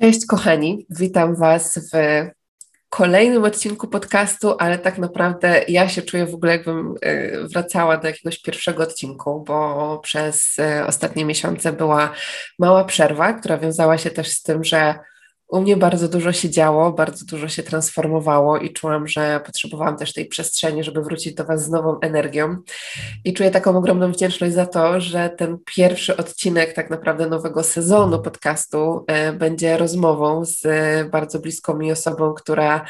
Cześć kochani, witam Was w kolejnym odcinku podcastu, ale tak naprawdę ja się czuję w ogóle jakbym e, wracała do jakiegoś pierwszego odcinku, bo przez e, ostatnie miesiące była mała przerwa, która wiązała się też z tym, że u mnie bardzo dużo się działo, bardzo dużo się transformowało i czułam, że potrzebowałam też tej przestrzeni, żeby wrócić do Was z nową energią. I czuję taką ogromną wdzięczność za to, że ten pierwszy odcinek tak naprawdę nowego sezonu podcastu e, będzie rozmową z bardzo bliską mi osobą, która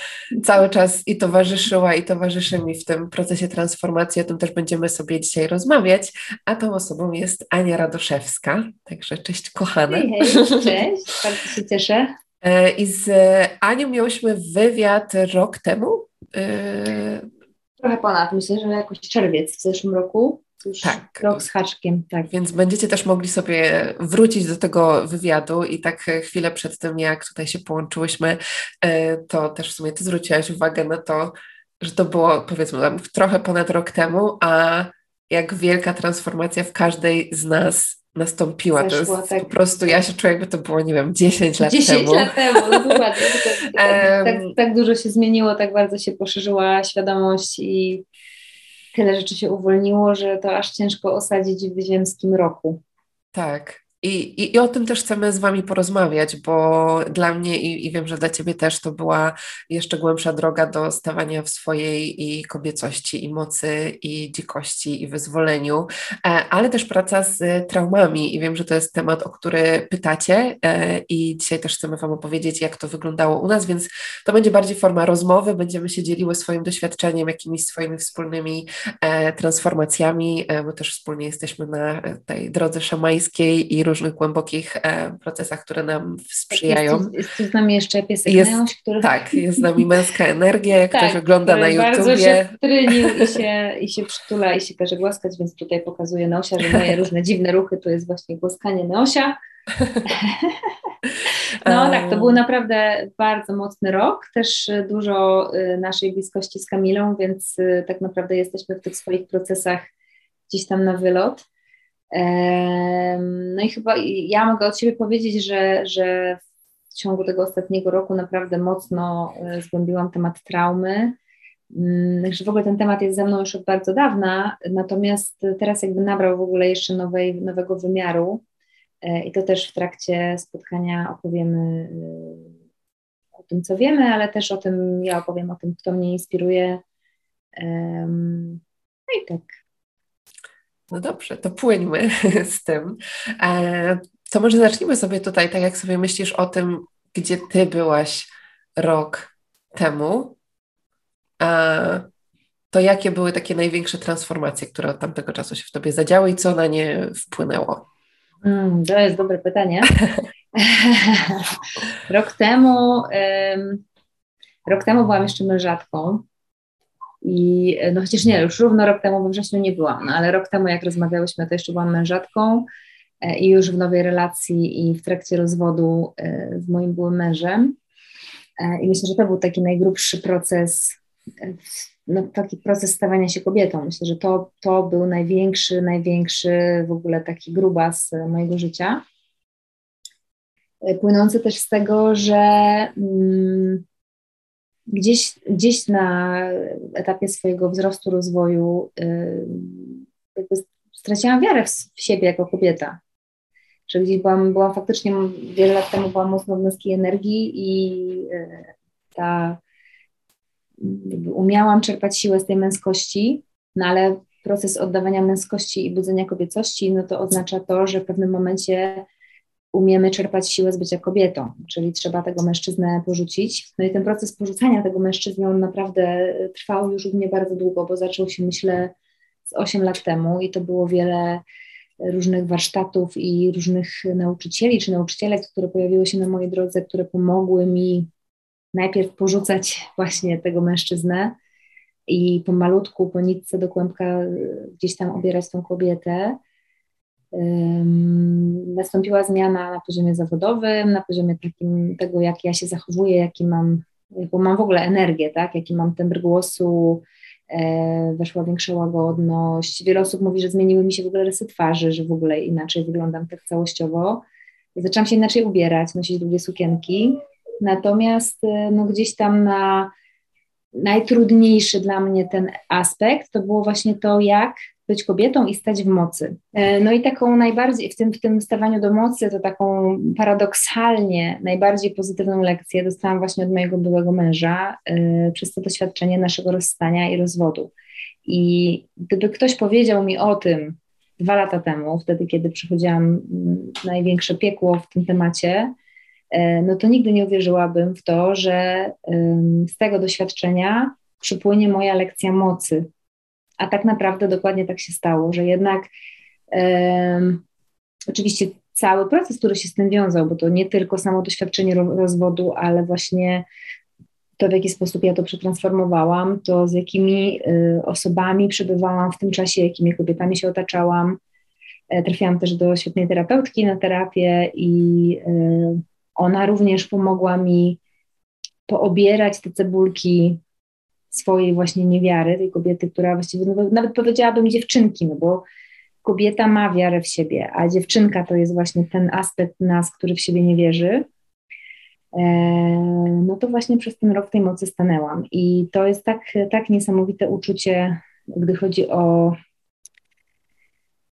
cały czas i towarzyszyła, i towarzyszy mi w tym procesie transformacji. O tym też będziemy sobie dzisiaj rozmawiać. A tą osobą jest Ania Radoszewska. Także cześć, kochana. Hej, hej, cześć, bardzo się cieszę. E, I z Anią miałyśmy wywiad rok temu. E, Trochę ponad, myślę, że jakoś czerwiec w zeszłym roku. Już tak. Rok z haczkiem, tak. Więc będziecie też mogli sobie wrócić do tego wywiadu i tak chwilę przed tym, jak tutaj się połączyłyśmy, e, to też w sumie ty zwróciłaś uwagę na to, że to było powiedzmy tam trochę ponad rok temu, a jak wielka transformacja w każdej z nas nastąpiła. Zeszło, to jest tak. po prostu, ja się czuję, jakby to było, nie wiem, 10 lat 10 temu. 10 lat temu, no dokładnie. tak, tak, tak dużo się zmieniło, tak bardzo się poszerzyła świadomość i tyle rzeczy się uwolniło, że to aż ciężko osadzić w ziemskim roku. Tak. I, i, I o tym też chcemy z Wami porozmawiać, bo dla mnie i, i, wiem, że dla Ciebie też to była jeszcze głębsza droga do stawania w swojej i kobiecości, i mocy, i dzikości, i wyzwoleniu, e, ale też praca z traumami. I wiem, że to jest temat, o który pytacie, e, i dzisiaj też chcemy Wam opowiedzieć, jak to wyglądało u nas, więc to będzie bardziej forma rozmowy. Będziemy się dzieliły swoim doświadczeniem, jakimiś swoimi wspólnymi e, transformacjami, bo też wspólnie jesteśmy na tej drodze szamańskiej i różnych głębokich e, procesach, które nam sprzyjają. Jest, jest, jest z nami jeszcze piesek jest, Neoś, który... Tak, jest z nami męska energia, jak tak, ktoś ogląda na YouTubie. bardzo się wtrynił i się, i się przytula i się każe głaskać, więc tutaj pokazuje Neosia, że moje różne dziwne ruchy to jest właśnie głaskanie Neosia. No tak, to był naprawdę bardzo mocny rok, też dużo y, naszej bliskości z Kamilą, więc tak naprawdę jesteśmy w tych swoich procesach gdzieś tam na wylot. No i chyba ja mogę od siebie powiedzieć, że, że w ciągu tego ostatniego roku naprawdę mocno e, zgłębiłam temat traumy. Mm, także w ogóle ten temat jest ze mną już od bardzo dawna, natomiast teraz jakby nabrał w ogóle jeszcze nowej, nowego wymiaru e, i to też w trakcie spotkania opowiemy e, o tym, co wiemy, ale też o tym, ja opowiem o tym, kto mnie inspiruje. No i tak. No dobrze, to płyńmy z tym. E, to może zacznijmy sobie tutaj, tak jak sobie myślisz o tym, gdzie ty byłaś rok temu, to jakie były takie największe transformacje, które od tamtego czasu się w tobie zadziały i co na nie wpłynęło? Mm, to jest dobre pytanie. rok temu, um, rok temu byłam jeszcze mężatką i no chociaż nie, już równo rok temu we wrześniu nie byłam, no ale rok temu jak rozmawiałyśmy, to jeszcze byłam mężatką e, i już w nowej relacji i w trakcie rozwodu e, z moim byłym mężem. E, I myślę, że to był taki najgrubszy proces, no, taki proces stawania się kobietą. Myślę, że to, to był największy, największy w ogóle taki grubas mojego życia. Płynący też z tego, że mm, gdzieś, gdzieś na etapie swojego wzrostu, rozwoju jakby straciłam wiarę w, siebie jako kobieta. Że gdzieś byłam, byłam faktycznie wiele lat temu byłam mocno w męskiej energii i e, ta umiałam czerpać siłę z tej męskości, no ale proces oddawania męskości i budzenia kobiecości, no to oznacza to, że w pewnym momencie umiemy czerpać siłę z bycia kobietą, czyli trzeba tego mężczyznę porzucić. No i ten proces porzucania tego mężczyzny, on naprawdę trwał już u mnie bardzo długo, bo zaczął się myślę z 8 lat temu i to było wiele różnych warsztatów i różnych nauczycieli czy nauczycielek, które pojawiły się na mojej drodze, które pomogły mi najpierw porzucać właśnie tego mężczyznę i pomalutku, po nitce do kłębka gdzieś tam obierać tą kobietę, nastąpiła zmiana na poziomie zawodowym, na poziomie takim tego, jak ja się zachowuję, jaki mam, bo mam w ogóle energię, tak, jaki mam tembr głosu, e, weszła większa łagodność. Wiele osób mówi, że zmieniły mi się w ogóle rysy twarzy, że w ogóle inaczej wyglądam tak całościowo. Zaczęłam się inaczej ubierać, nosić długie sukienki. Natomiast e, no, gdzieś tam na najtrudniejszy dla mnie ten aspekt to było właśnie to, jak być kobietą i stać w mocy. E, no i taką najbardziej, w tym, w tym stawaniu do mocy, to taką paradoksalnie najbardziej pozytywną lekcję dostałam właśnie od mojego byłego męża y, przez to doświadczenie naszego rozstania i rozwodu. I gdyby ktoś powiedział mi o tym dwa lata temu, wtedy kiedy przychodziłam mm, największe piekło w tym temacie, y, no to nigdy nie uwierzyłabym w to, że z tego doświadczenia przypłynie moja lekcja mocy, a tak naprawdę dokładnie tak się stało, że jednak um, oczywiście cały proces, który się z tym wiązał, bo to nie tylko samo doświadczenie rozwodu, ale właśnie to, w jaki sposób ja to przetransformowałam, to z jakimi y, osobami przebywałam w tym czasie, jakimi kobietami się otaczałam. E, trafiłam też do świetnej terapeutki na terapię i y, ona również pomogła mi poobierać te cebulki swojej właśnie niewiary, tej kobiety, która właściwie, no, nawet powiedziałabym dziewczynki, no bo kobieta ma wiarę w siebie, a dziewczynka to jest właśnie ten aspekt nas, który w siebie nie wierzy, e, no to właśnie przez ten rok tej mocy stanęłam. I to jest tak, tak niesamowite uczucie, gdy chodzi o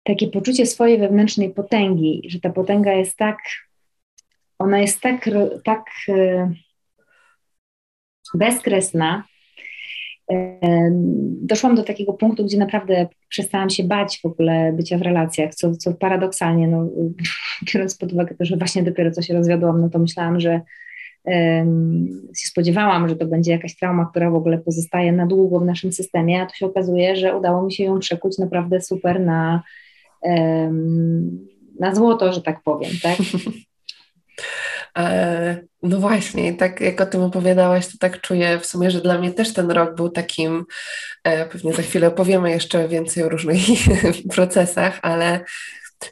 takie poczucie swojej wewnętrznej potęgi, że ta potęga jest tak, ona jest tak, tak e, bezkresna, doszłam do takiego punktu, gdzie naprawdę przestałam się bać w ogóle bycia w relacjach, co, co paradoksalnie, no, biorąc pod uwagę to, że właśnie dopiero co się rozwiodłam, no to myślałam, że um, się spodziewałam, że to będzie jakaś trauma, która w ogóle pozostaje na długo w naszym systemie, a tu się okazuje, że udało mi się ją przekuć naprawdę super na, um, na złoto, że tak powiem, tak? No właśnie, tak jak o tym opowiadałaś, to tak czuję w sumie, że dla mnie też ten rok był takim, e, pewnie za chwilę opowiemy jeszcze więcej o różnych procesach, ale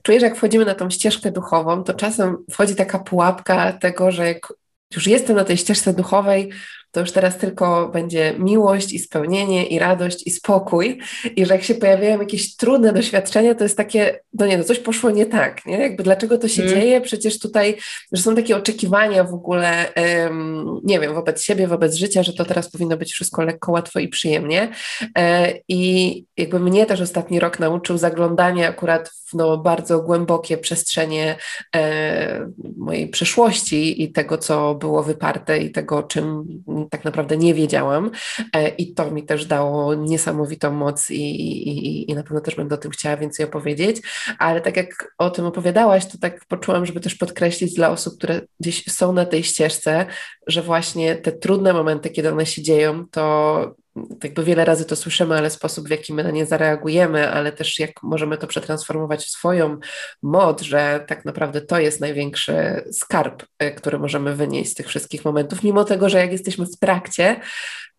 czuję, że jak wchodzimy na tą ścieżkę duchową, to czasem wchodzi taka pułapka tego, że jak już jestem na tej ścieżce duchowej, to już teraz tylko będzie miłość i spełnienie i radość i spokój i że jak się pojawiają jakieś trudne doświadczenia, to jest takie, no nie, no coś poszło nie tak, nie? Jakby dlaczego to się mm. dzieje? Przecież tutaj, że są takie oczekiwania w ogóle, um, nie wiem, wobec siebie, wobec życia, że to teraz powinno być wszystko lekko, łatwo i przyjemnie e, i jakby mnie też ostatni rok nauczył zaglądania akurat w no, bardzo głębokie przestrzenie e, mojej przeszłości i tego, co było wyparte i tego, czym tak naprawdę nie wiedziałam e, i to mi też dało niesamowitą moc i, i, i na pewno też będę o tym chciała więcej opowiedzieć, ale tak jak o tym opowiadałaś, to tak poczułam, żeby też podkreślić dla osób, które gdzieś są na tej ścieżce, że właśnie te trudne momenty, kiedy one się dzieją, to jakby wiele razy to słyszymy, ale sposób, w jaki my na nie zareagujemy, ale też jak możemy to przetransformować w swoją moc, że tak naprawdę to jest największy skarb, e, który możemy wynieść z tych wszystkich momentów, mimo tego, że jak jesteśmy w trakcie,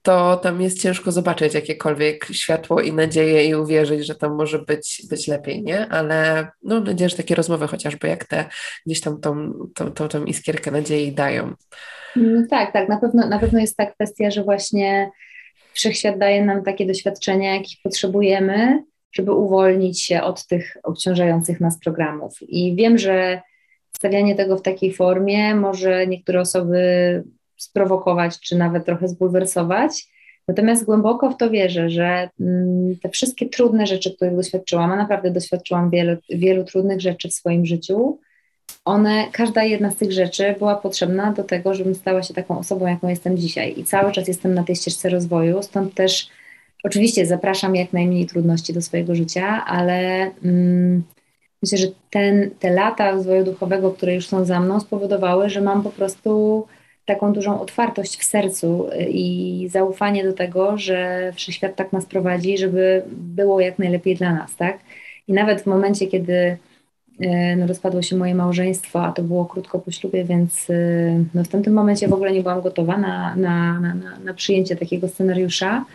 to tam jest ciężko zobaczyć jakiekolwiek światło i nadzieję i uwierzyć, że tam może być, być lepiej, nie? Ale no, mam nadzieję, że takie rozmowy chociażby jak te gdzieś tam tą, tą, tą, tą iskierkę nadziei dają. No tak, tak, na pewno, na pewno jest ta kwestia, że właśnie wszechświat daje nam takie doświadczenia, jakich potrzebujemy, żeby uwolnić się od tych obciążających nas programów. I wiem, że stawianie tego w takiej formie może niektóre osoby sprowokować, czy nawet trochę zbulwersować. Natomiast głęboko w to wierzę, że mm, te wszystkie trudne rzeczy, których doświadczyłam, a naprawdę doświadczyłam wielu, wielu trudnych rzeczy w swoim życiu, one, każda jedna z tych rzeczy była potrzebna do tego, żebym stała się taką osobą, jaką jestem dzisiaj. I cały czas jestem na tej ścieżce rozwoju, stąd też oczywiście zapraszam jak najmniej trudności do swojego życia, ale mm, myślę, że ten, te lata rozwoju duchowego, które już są za mną, spowodowały, że mam po prostu taką dużą otwartość w sercu y, i zaufanie do tego, że wszechświat tak nas prowadzi, żeby było jak najlepiej dla nas, tak? I nawet w momencie, kiedy no, rozpadło się moje małżeństwo, a to było krótko po ślubie, więc e, no, w tamtym momencie w ogóle nie byłam gotowa na, na, na, na przyjęcie takiego scenariusza.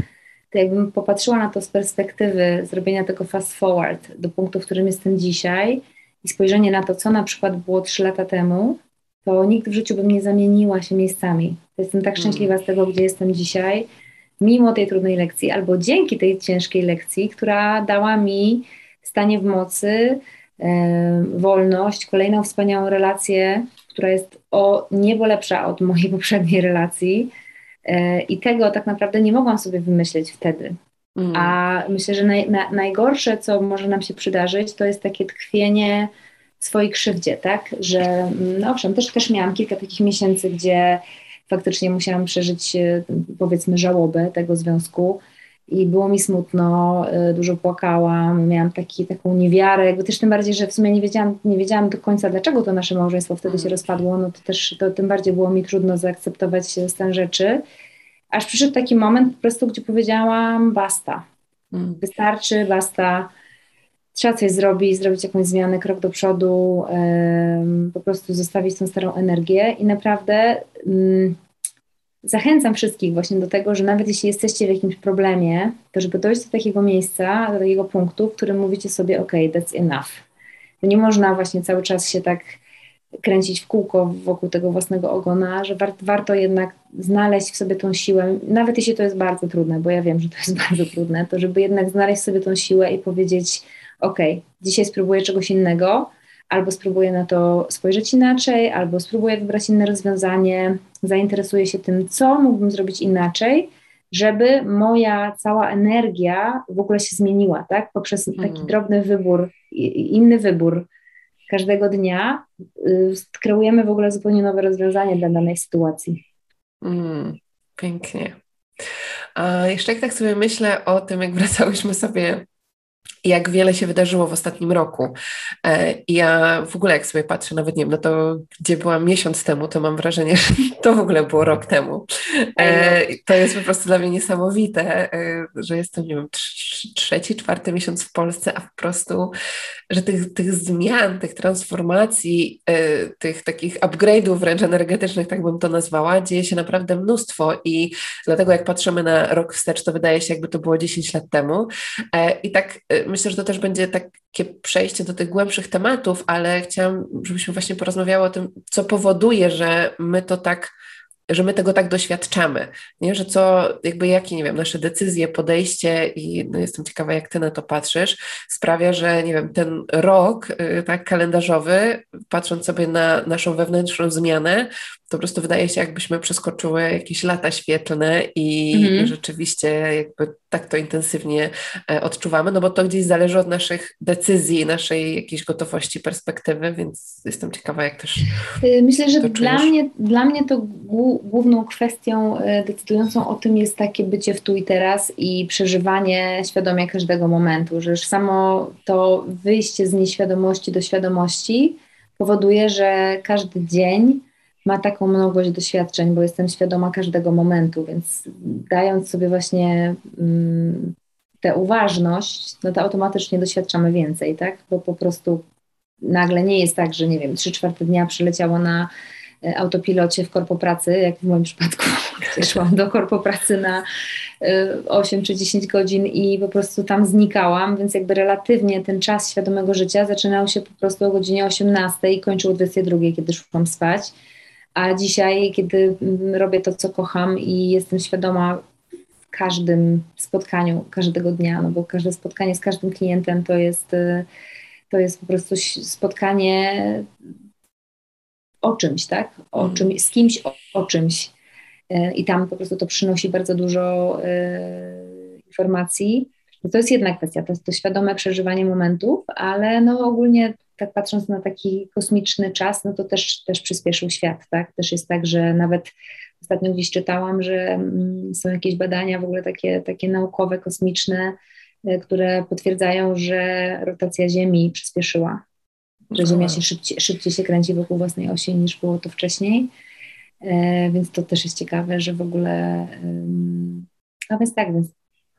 To jakbym popatrzyła na to z perspektywy zrobienia tego fast forward do punktu, w którym jestem dzisiaj i spojrzenie na to, co na przykład było trzy lata temu, to nigdy w życiu bym nie zamieniła się miejscami. Jestem tak hmm. szczęśliwa z tego, gdzie jestem dzisiaj, mimo tej trudnej lekcji, albo dzięki tej ciężkiej lekcji, która dała mi stanie w mocy wolność, kolejną wspaniałą relację, która jest o niebo lepsza od mojej poprzedniej relacji. I tego tak naprawdę nie mogłam sobie wymyśleć wtedy. Mm. A myślę, że naj, na, najgorsze, co może nam się przydarzyć, to jest takie tkwienie w swojej krzywdzie, tak? Że no owszem, też, też miałam kilka takich miesięcy, gdzie faktycznie musiałam przeżyć e, powiedzmy żałobę tego związku i było mi smutno, e, dużo płakałam, miałam taki, taką niewiarę, jakby też tym bardziej, że w sumie nie wiedziałam, nie wiedziałam do końca, dlaczego to nasze małżeństwo wtedy się mm. rozpadło, no to też to tym bardziej było mi trudno zaakceptować stan rzeczy. Aż przyszedł taki moment po prostu, gdzie powiedziałam basta. Mm. Wystarczy, basta. Trzeba coś zrobić, zrobić jakąś zmianę, krok do przodu, po prostu zostawić tą starą energię i naprawdę um, zachęcam wszystkich właśnie do tego, że nawet jeśli jesteście w jakimś problemie, to żeby dojść do takiego miejsca, do takiego punktu, w którym mówicie sobie, ok, that's enough. To nie można właśnie cały czas się tak kręcić w kółko wokół tego własnego ogona, że war, warto jednak znaleźć w sobie tą siłę, nawet jeśli to jest bardzo trudne, bo ja wiem, że to jest bardzo trudne, to żeby jednak znaleźć sobie tą siłę i powiedzieć, ok, dzisiaj spróbuję czegoś innego, albo spróbuję na to spojrzeć inaczej, albo spróbuję wybrać inne rozwiązanie, zainteresuję się tym, co mógłbym zrobić inaczej, żeby moja cała energia w ogóle się zmieniła, tak? Poprzez taki mm. drobny wybór, inny wybór, każdego dnia y, kreujemy w ogóle zupełnie nowe rozwiązanie dla danej sytuacji. Mm, pięknie. A jeszcze jak tak sobie myślę o tym, jak wracałyśmy sobie jak wiele się wydarzyło w ostatnim roku. E, I ja w ogóle jak sobie patrzę, nawet nie wiem, no to gdzie byłam miesiąc temu, to mam wrażenie, że to w ogóle było rok temu. E, to jest po prostu dla mnie niesamowite, e, że jestem, nie wiem, trzeci, czwarty miesiąc w Polsce, a po prostu, że tych, tych zmian, tych transformacji, tych takich upgrade'ów wręcz energetycznych, tak bym to nazwała, dzieje się naprawdę mnóstwo i dlatego jak patrzymy na rok wstecz, to wydaje się, jakby to było 10 lat temu. I tak myślę, że to też będzie takie przejście do tych głębszych tematów, ale chciałam, żebyśmy właśnie porozmawiały o tym, co powoduje, że my to tak że my tego tak doświadczamy, nie? że co, jakby jakie, nie wiem, nasze decyzje, podejście i no jestem ciekawa, jak ty na to patrzysz, sprawia, że, nie wiem, ten rok, y, tak, kalendarzowy, patrząc sobie na naszą wewnętrzną zmianę, to po prostu wydaje się, jakbyśmy przeskoczyły jakieś lata świetlne i, mhm. i rzeczywiście jakby tak to intensywnie e, odczuwamy, no bo to gdzieś zależy od naszych decyzji, naszej jakiejś gotowości, perspektywy, więc jestem ciekawa, jak też. Y, myślę, że dla mnie, dla mnie to główną kwestią e, decydującą o tym jest takie bycie w tu i teraz i przeżywanie świadomie każdego momentu, że już samo to wyjście z nieświadomości do świadomości powoduje, że każdy dzień ma taką mnogość doświadczeń, bo jestem świadoma każdego momentu, więc dając sobie właśnie mm, tę uważność, no to automatycznie doświadczamy więcej, tak? Bo po prostu nagle nie jest tak, że nie wiem, trzy czwarte dnia przyleciało na e, autopilocie w korpo pracy, jak w moim przypadku, gdzie szłam do korpo pracy na 8 e, czy 10 godzin i po prostu tam znikałam, więc jakby relatywnie ten czas świadomego życia zaczynał się po prostu o godzinie 18 i kończył o 22, kiedy szłam spać. A dzisiaj, kiedy robię to, co kocham i jestem świadoma w każdym spotkaniu, każdego dnia, no bo każde spotkanie z każdym klientem to jest, y, to jest po prostu spotkanie o czymś, tak? O mhm. czymś, z kimś o, o czymś. Y, I tam po prostu to przynosi bardzo dużo y, informacji. To jest jedna kwestia, to jest to świadome przeżywanie momentów, ale no ogólnie tak patrząc na taki kosmiczny czas, no to też, też przyspieszył świat, tak? Też jest tak, że nawet ostatnio gdzieś czytałam, że mm, są jakieś badania w ogóle takie, takie naukowe, kosmiczne, e, które potwierdzają, że rotacja Ziemi przyspieszyła, że Ziemia się szybciej, szybciej się kręci wokół własnej osi niż było to wcześniej. E, więc to też jest ciekawe, że w ogóle. A więc tak, więc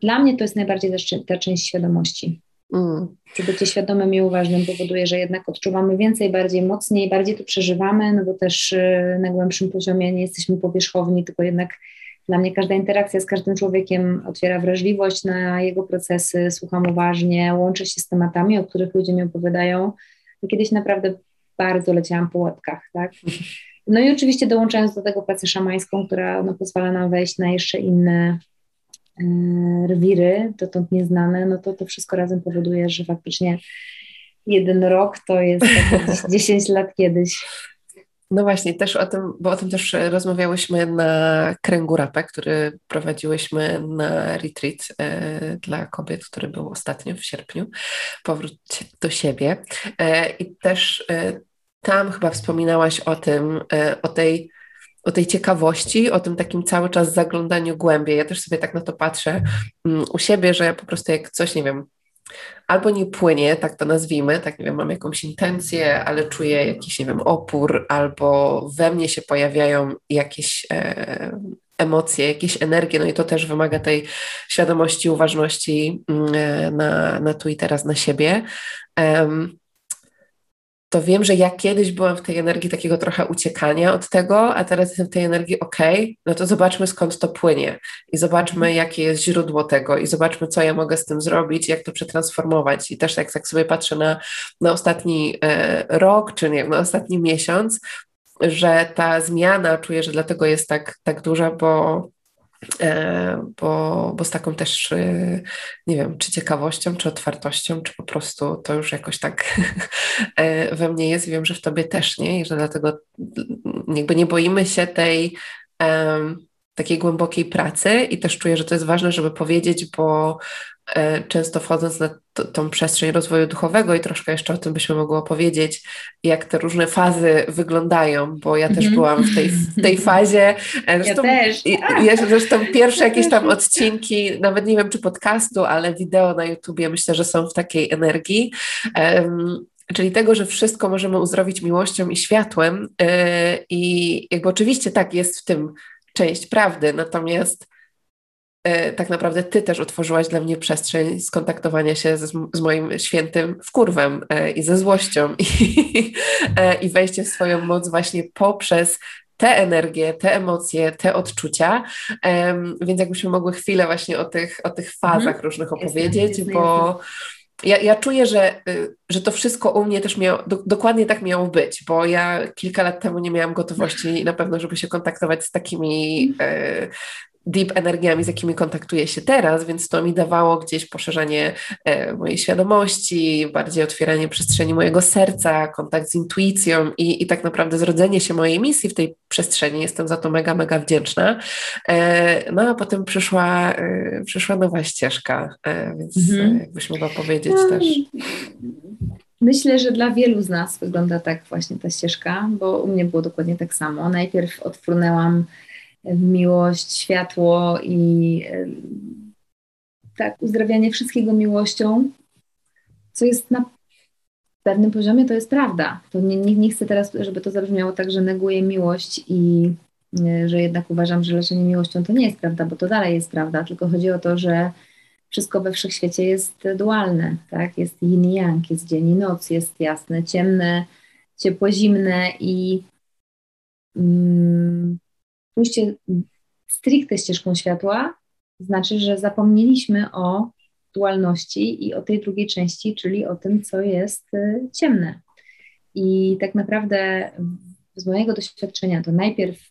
dla mnie to jest najbardziej ta, ta część świadomości. Mm. Czy bycie świadomym i uważnym powoduje, że jednak odczuwamy więcej, bardziej mocniej, bardziej to przeżywamy, no bo też y, na głębszym poziomie nie jesteśmy powierzchowni, tylko jednak dla mnie każda interakcja z każdym człowiekiem otwiera wrażliwość na jego procesy, słucham uważnie, łączę się z tematami, o których ludzie mi opowiadają. Kiedyś naprawdę bardzo leciałam po łebkach, tak? No i oczywiście dołączając do tego pracę szamańską, która no, pozwala nam wejść na jeszcze inne rewiry, dotąd nieznane, no to to wszystko razem powoduje, że faktycznie jeden rok to jest 10 lat kiedyś. No właśnie, też o tym, bo o tym też rozmawiałyśmy na kręgu rapę, który prowadziłyśmy na retreat e, dla kobiet, który był ostatnio w sierpniu, powrót do siebie. E, I też e, tam chyba wspominałaś o tym, e, o tej o tej ciekawości, o tym takim cały czas zaglądaniu głębiej. Ja też sobie tak na to patrzę um, u siebie, że ja po prostu jak coś, nie wiem, albo nie płynie, tak to nazwijmy, tak nie wiem, mam jakąś intencję, ale czuję jakiś, nie wiem, opór, albo we mnie się pojawiają jakieś e, emocje, jakieś energie, no i to też wymaga tej świadomości, uważności mm, e, na, na tu i teraz, na siebie. To wiem, że ja kiedyś byłam w tej energii takiego trochę uciekania od tego, a teraz jestem w tej energii, ok, no to zobaczmy skąd to płynie i zobaczmy, mhm. jakie jest źródło tego i zobaczmy, co ja mogę z tym zrobić, jak to przetransformować. I też jak, jak sobie patrzę na, na ostatni e, rok, czy nie, na ostatni miesiąc, że ta zmiana, czuję, że dlatego jest tak, tak duża, bo bo, bo z taką też, e, nie wiem, czy ciekawością, czy otwartością, czy po prostu to już jakoś tak e, we mnie jest. Wiem, że w tobie też nie i że dlatego jakby nie boimy się tej takiej głębokiej pracy i też czuję, że to jest ważne, żeby powiedzieć, bo E, często wchodząc na tą przestrzeń rozwoju duchowego i troszkę jeszcze o tym byśmy mogły opowiedzieć, jak te różne fazy wyglądają, bo ja też mm-hmm. byłam w tej, w tej fazie. E, zresztą, ja też. Ja, zresztą pierwsze jakieś tam odcinki, nawet nie wiem czy podcastu, ale wideo na YouTubie myślę, że są w takiej energii. Um, czyli tego, że wszystko możemy uzdrowić miłością i światłem. Yy, I jakby oczywiście tak jest w tym część prawdy, natomiast E, tak naprawdę ty też otworzyłaś dla mnie przestrzeń skontaktowania się z, z moim świętym wkurwem e, i ze złością i, e, i wejście w swoją moc właśnie poprzez te energie, te emocje, te odczucia. Um, więc jakbyśmy mogły chwilę właśnie o tych, o tych fazach mm. różnych opowiedzieć, jest, bo ja, ja czuję, że, y, że to wszystko u mnie też miało, do, dokładnie tak miało być, bo ja kilka lat temu nie miałam gotowości na pewno, żeby się kontaktować z takimi e, deep energiami, z jakimi kontaktuję się teraz, więc to mi dawało gdzieś poszerzanie e, mojej świadomości, bardziej otwieranie przestrzeni mojego serca, kontakt z intuicją i, i tak naprawdę zrodzenie się mojej misji w tej przestrzeni. Jestem za to mega, mega wdzięczna. E, no a potem przyszła, e, przyszła nowa ścieżka, więc mhm. jakbyś mogła powiedzieć no, też. Myślę, że dla wielu z nas wygląda tak właśnie ta ścieżka, bo u mnie było dokładnie tak samo. Najpierw odfrunęłam miłość, światło i tak, uzdrawianie wszystkiego miłością, co jest na pewnym poziomie, to jest prawda. To nie, nie, nie chcę teraz, żeby to zabrzmiało tak, że neguję miłość i że jednak uważam, że leczenie miłością to nie jest prawda, bo to dalej jest prawda, tylko chodzi o to, że wszystko we wszechświecie jest dualne, tak? Jest yin i yang, jest dzień i noc, jest jasne, ciemne, ciepło, zimne i mm, pójście stricte ścieżką światła znaczy, że zapomnieliśmy o dualności i o tej drugiej części, czyli o tym, co jest y, ciemne. I tak naprawdę z mojego doświadczenia to najpierw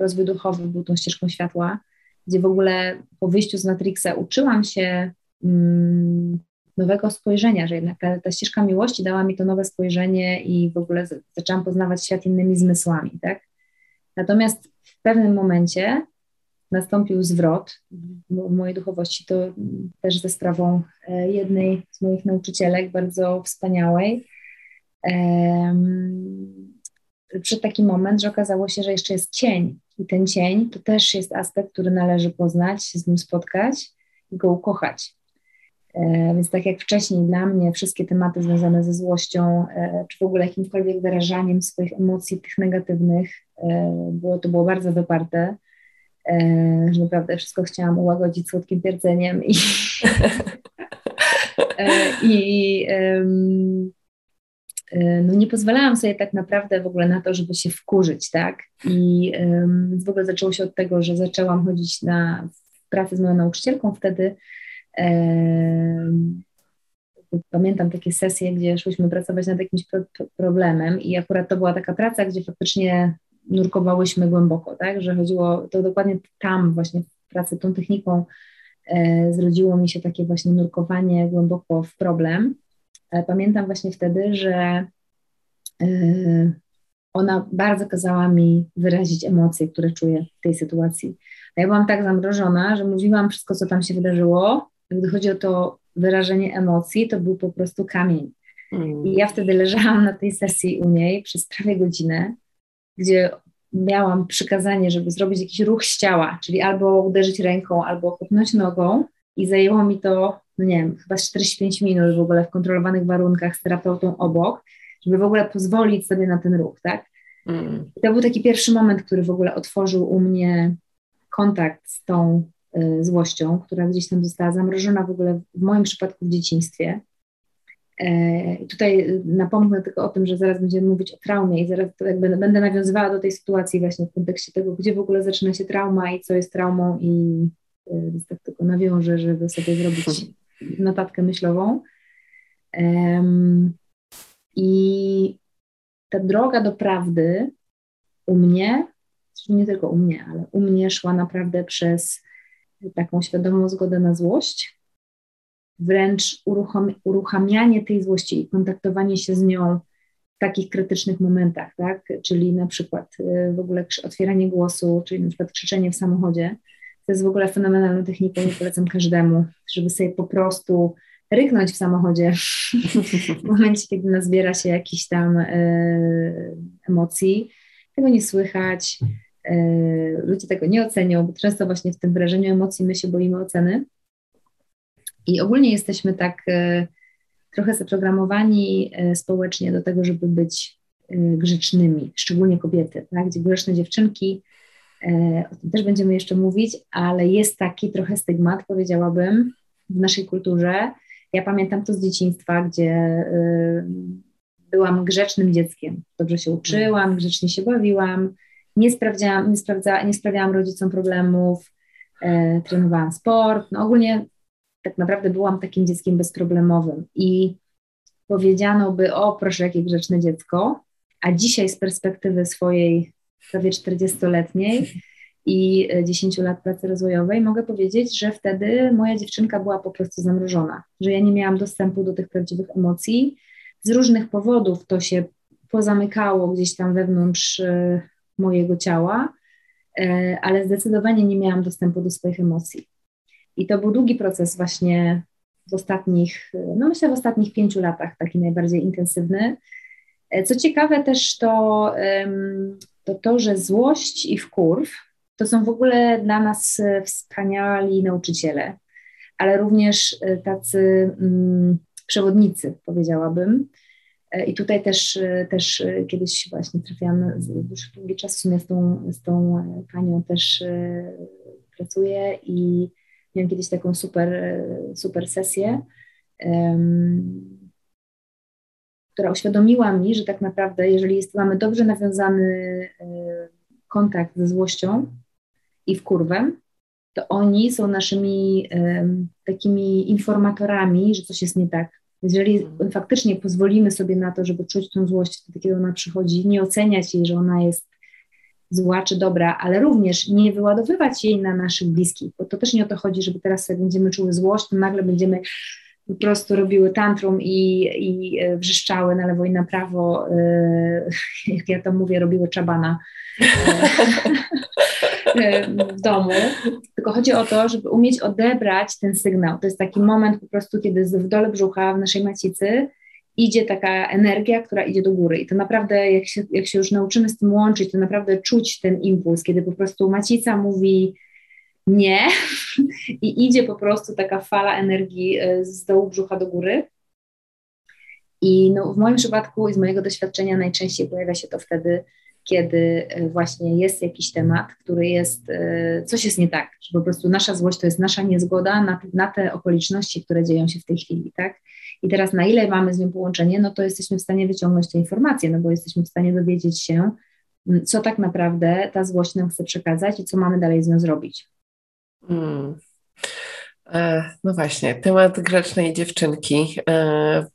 rozwój duchowy był tą ścieżką światła, gdzie w ogóle po wyjściu z Matrixa uczyłam się nowego spojrzenia, że jednak ta, ta, ścieżka miłości dała mi to nowe spojrzenie i w ogóle zaczęłam poznawać świat innymi zmysłami, tak? Natomiast pewnym momencie nastąpił zwrot w mojej duchowości, to też ze sprawą e, jednej z moich nauczycielek, bardzo wspaniałej. Przyszedł taki moment, że okazało się, że jeszcze jest cień i ten cień to też jest aspekt, który należy poznać, z nim spotkać i go ukochać. E, więc tak jak wcześniej dla mnie wszystkie tematy związane ze złością, e, czy w ogóle jakimkolwiek wyrażaniem swoich emocji, tych negatywnych, było to było bardzo wyparte, że naprawdę wszystko chciałam ułagodzić słodkim pierdzeniem i, i no nie pozwalałam sobie tak naprawdę w ogóle na to, żeby się wkurzyć, tak? I w ogóle zaczęło się od tego, że zaczęłam chodzić na pracę z moją nauczycielką wtedy, Pamiętam takie sesje, gdzie szłyśmy pracować nad jakimś problemem i akurat to była taka praca, gdzie faktycznie nurkowałyśmy głęboko, tak, że chodziło, to dokładnie tam właśnie w pracy tą techniką e, zrodziło mi się takie właśnie nurkowanie głęboko w problem pamiętam właśnie wtedy, że ona bardzo kazała mi wyrazić emocje, które czuję w tej sytuacji. A ja byłam tak zamrożona, że mówiłam wszystko, co tam się wydarzyło. Gdy chodzi o to wyrażenie emocji, to był po prostu kamień. Mm. I ja wtedy leżałam na tej sesji u niej przez prawie godzinę, gdzie miałam przykazanie, żeby zrobić jakiś ruch z ciała, czyli albo uderzyć ręką, albo kopnąć nogą i zajęło mi to, no nie wiem, chyba 45 minut w ogóle w kontrolowanych warunkach z terapeutą obok, żeby w ogóle pozwolić sobie na ten ruch, tak? Mm. to był taki pierwszy moment, który w ogóle otworzył u mnie kontakt z tą y, złością, która gdzieś tam została zamrożona w ogóle w moim przypadku w dzieciństwie. E, tutaj napomnę tylko o tym, że zaraz będziemy mówić o traumie i zaraz jakby będę nawiązywała do tej sytuacji właśnie w kontekście tego, gdzie w ogóle zaczyna się trauma i co jest traumą i y, tak tylko nawiążę, żeby sobie zrobić notatkę myślową. I ta droga do prawdy u mnie, nie tylko u mnie, ale u mnie szła naprawdę przez taką świadomą zgodę na złość, wręcz uruchom, uruchamianie tej złości i kontaktowanie się z nią w takich krytycznych momentach, tak? Czyli na przykład y, w ogóle otwieranie głosu, czyli na przykład krzyczenie w samochodzie. To jest w ogóle fenomenalną techniką i polecam każdemu, żeby sobie po prostu ryknąć w samochodzie w momencie, kiedy nazbiera się jakiś tam y, emocji. Tego nie słychać, y, ludzie tego nie ocenią, bo często właśnie w tym wyrażeniu emocji my się boimy oceny. I ogólnie jesteśmy tak y, trochę zaprogramowani społecznie do tego, żeby być grzecznymi, szczególnie kobiety, tak? gdzie grzeczne dziewczynki, o tym też będziemy jeszcze mówić, ale jest taki trochę stygmat, powiedziałabym, w naszej kulturze, ja pamiętam to z dzieciństwa, gdzie byłam grzecznym dzieckiem. Dobrze się uczyłam, grzecznie się bawiłam, nie, sprawdziłam, nie, sprawdza, nie sprawiałam rodzicom problemów, e, trenowałam sport. No ogólnie tak naprawdę byłam takim dzieckiem bezproblemowym i powiedziano by, o proszę, jakie grzeczne dziecko, a dzisiaj z perspektywy swojej prawie 40-letniej i 10 lat pracy rozwojowej, mogę powiedzieć, że wtedy moja dziewczynka była po prostu zamrożona, że ja nie miałam dostępu do tych prawdziwych emocji. Z różnych powodów to się pozamykało gdzieś tam wewnątrz e, mojego ciała, e, ale zdecydowanie nie miałam dostępu do swoich emocji. I to był długi proces właśnie w ostatnich, no myślę w ostatnich pięciu latach, taki najbardziej intensywny. E, co ciekawe też to, to to, że złość i wkurw to są w ogóle dla nas e, wspaniali nauczyciele, ale również e, tacy mm, przewodnicy, powiedziałabym. E, I tutaj też, też kiedyś właśnie trafiłam, już długi czas w sumie z tą, z tą panią też pracuję i miałam kiedyś taką super, super sesję, um, która uświadomiła mi, że tak naprawdę, jeżeli jest, mamy dobrze nawiązany kontakt ze złością, i w kurwę, to oni są naszymi um, takimi informatorami, że coś jest nie tak. Jeżeli mhm. faktycznie pozwolimy sobie na to, żeby czuć tą złość wtedy, kiedy ona przychodzi, nie oceniać jej, że ona jest zła czy dobra, ale również nie wyładowywać jej na naszych bliskich, bo to też nie o to chodzi, żeby teraz sobie będziemy czuły złość, to nagle będziemy po prostu robiły tantrum i, i e, wrzeszczały na lewo i na prawo, e, jak ja to mówię, robiły czabana. w domu, tylko chodzi o to, żeby umieć odebrać ten sygnał. To jest taki moment po prostu, kiedy w dole brzucha, w naszej macicy idzie taka energia, która idzie do góry. I to naprawdę, jak się, jak się już nauczymy z tym łączyć, to naprawdę czuć ten impuls, kiedy po prostu macica mówi nie i idzie po prostu taka fala energii e, z dołu brzucha do góry. I no, w moim przypadku i z mojego doświadczenia najczęściej pojawia się to wtedy, kiedy e, właśnie jest jakiś temat, który jest, e, coś jest nie tak, że po prostu nasza złość to jest nasza niezgoda na, na te okoliczności, które dzieją się w tej chwili, tak? I teraz na ile mamy z nią połączenie, no to jesteśmy w stanie wyciągnąć te informacje, no bo jesteśmy w stanie dowiedzieć się, co tak naprawdę ta złość nam chce przekazać i co mamy dalej z nią zrobić. Hmm. E, no właśnie, temat grzecznej dziewczynki.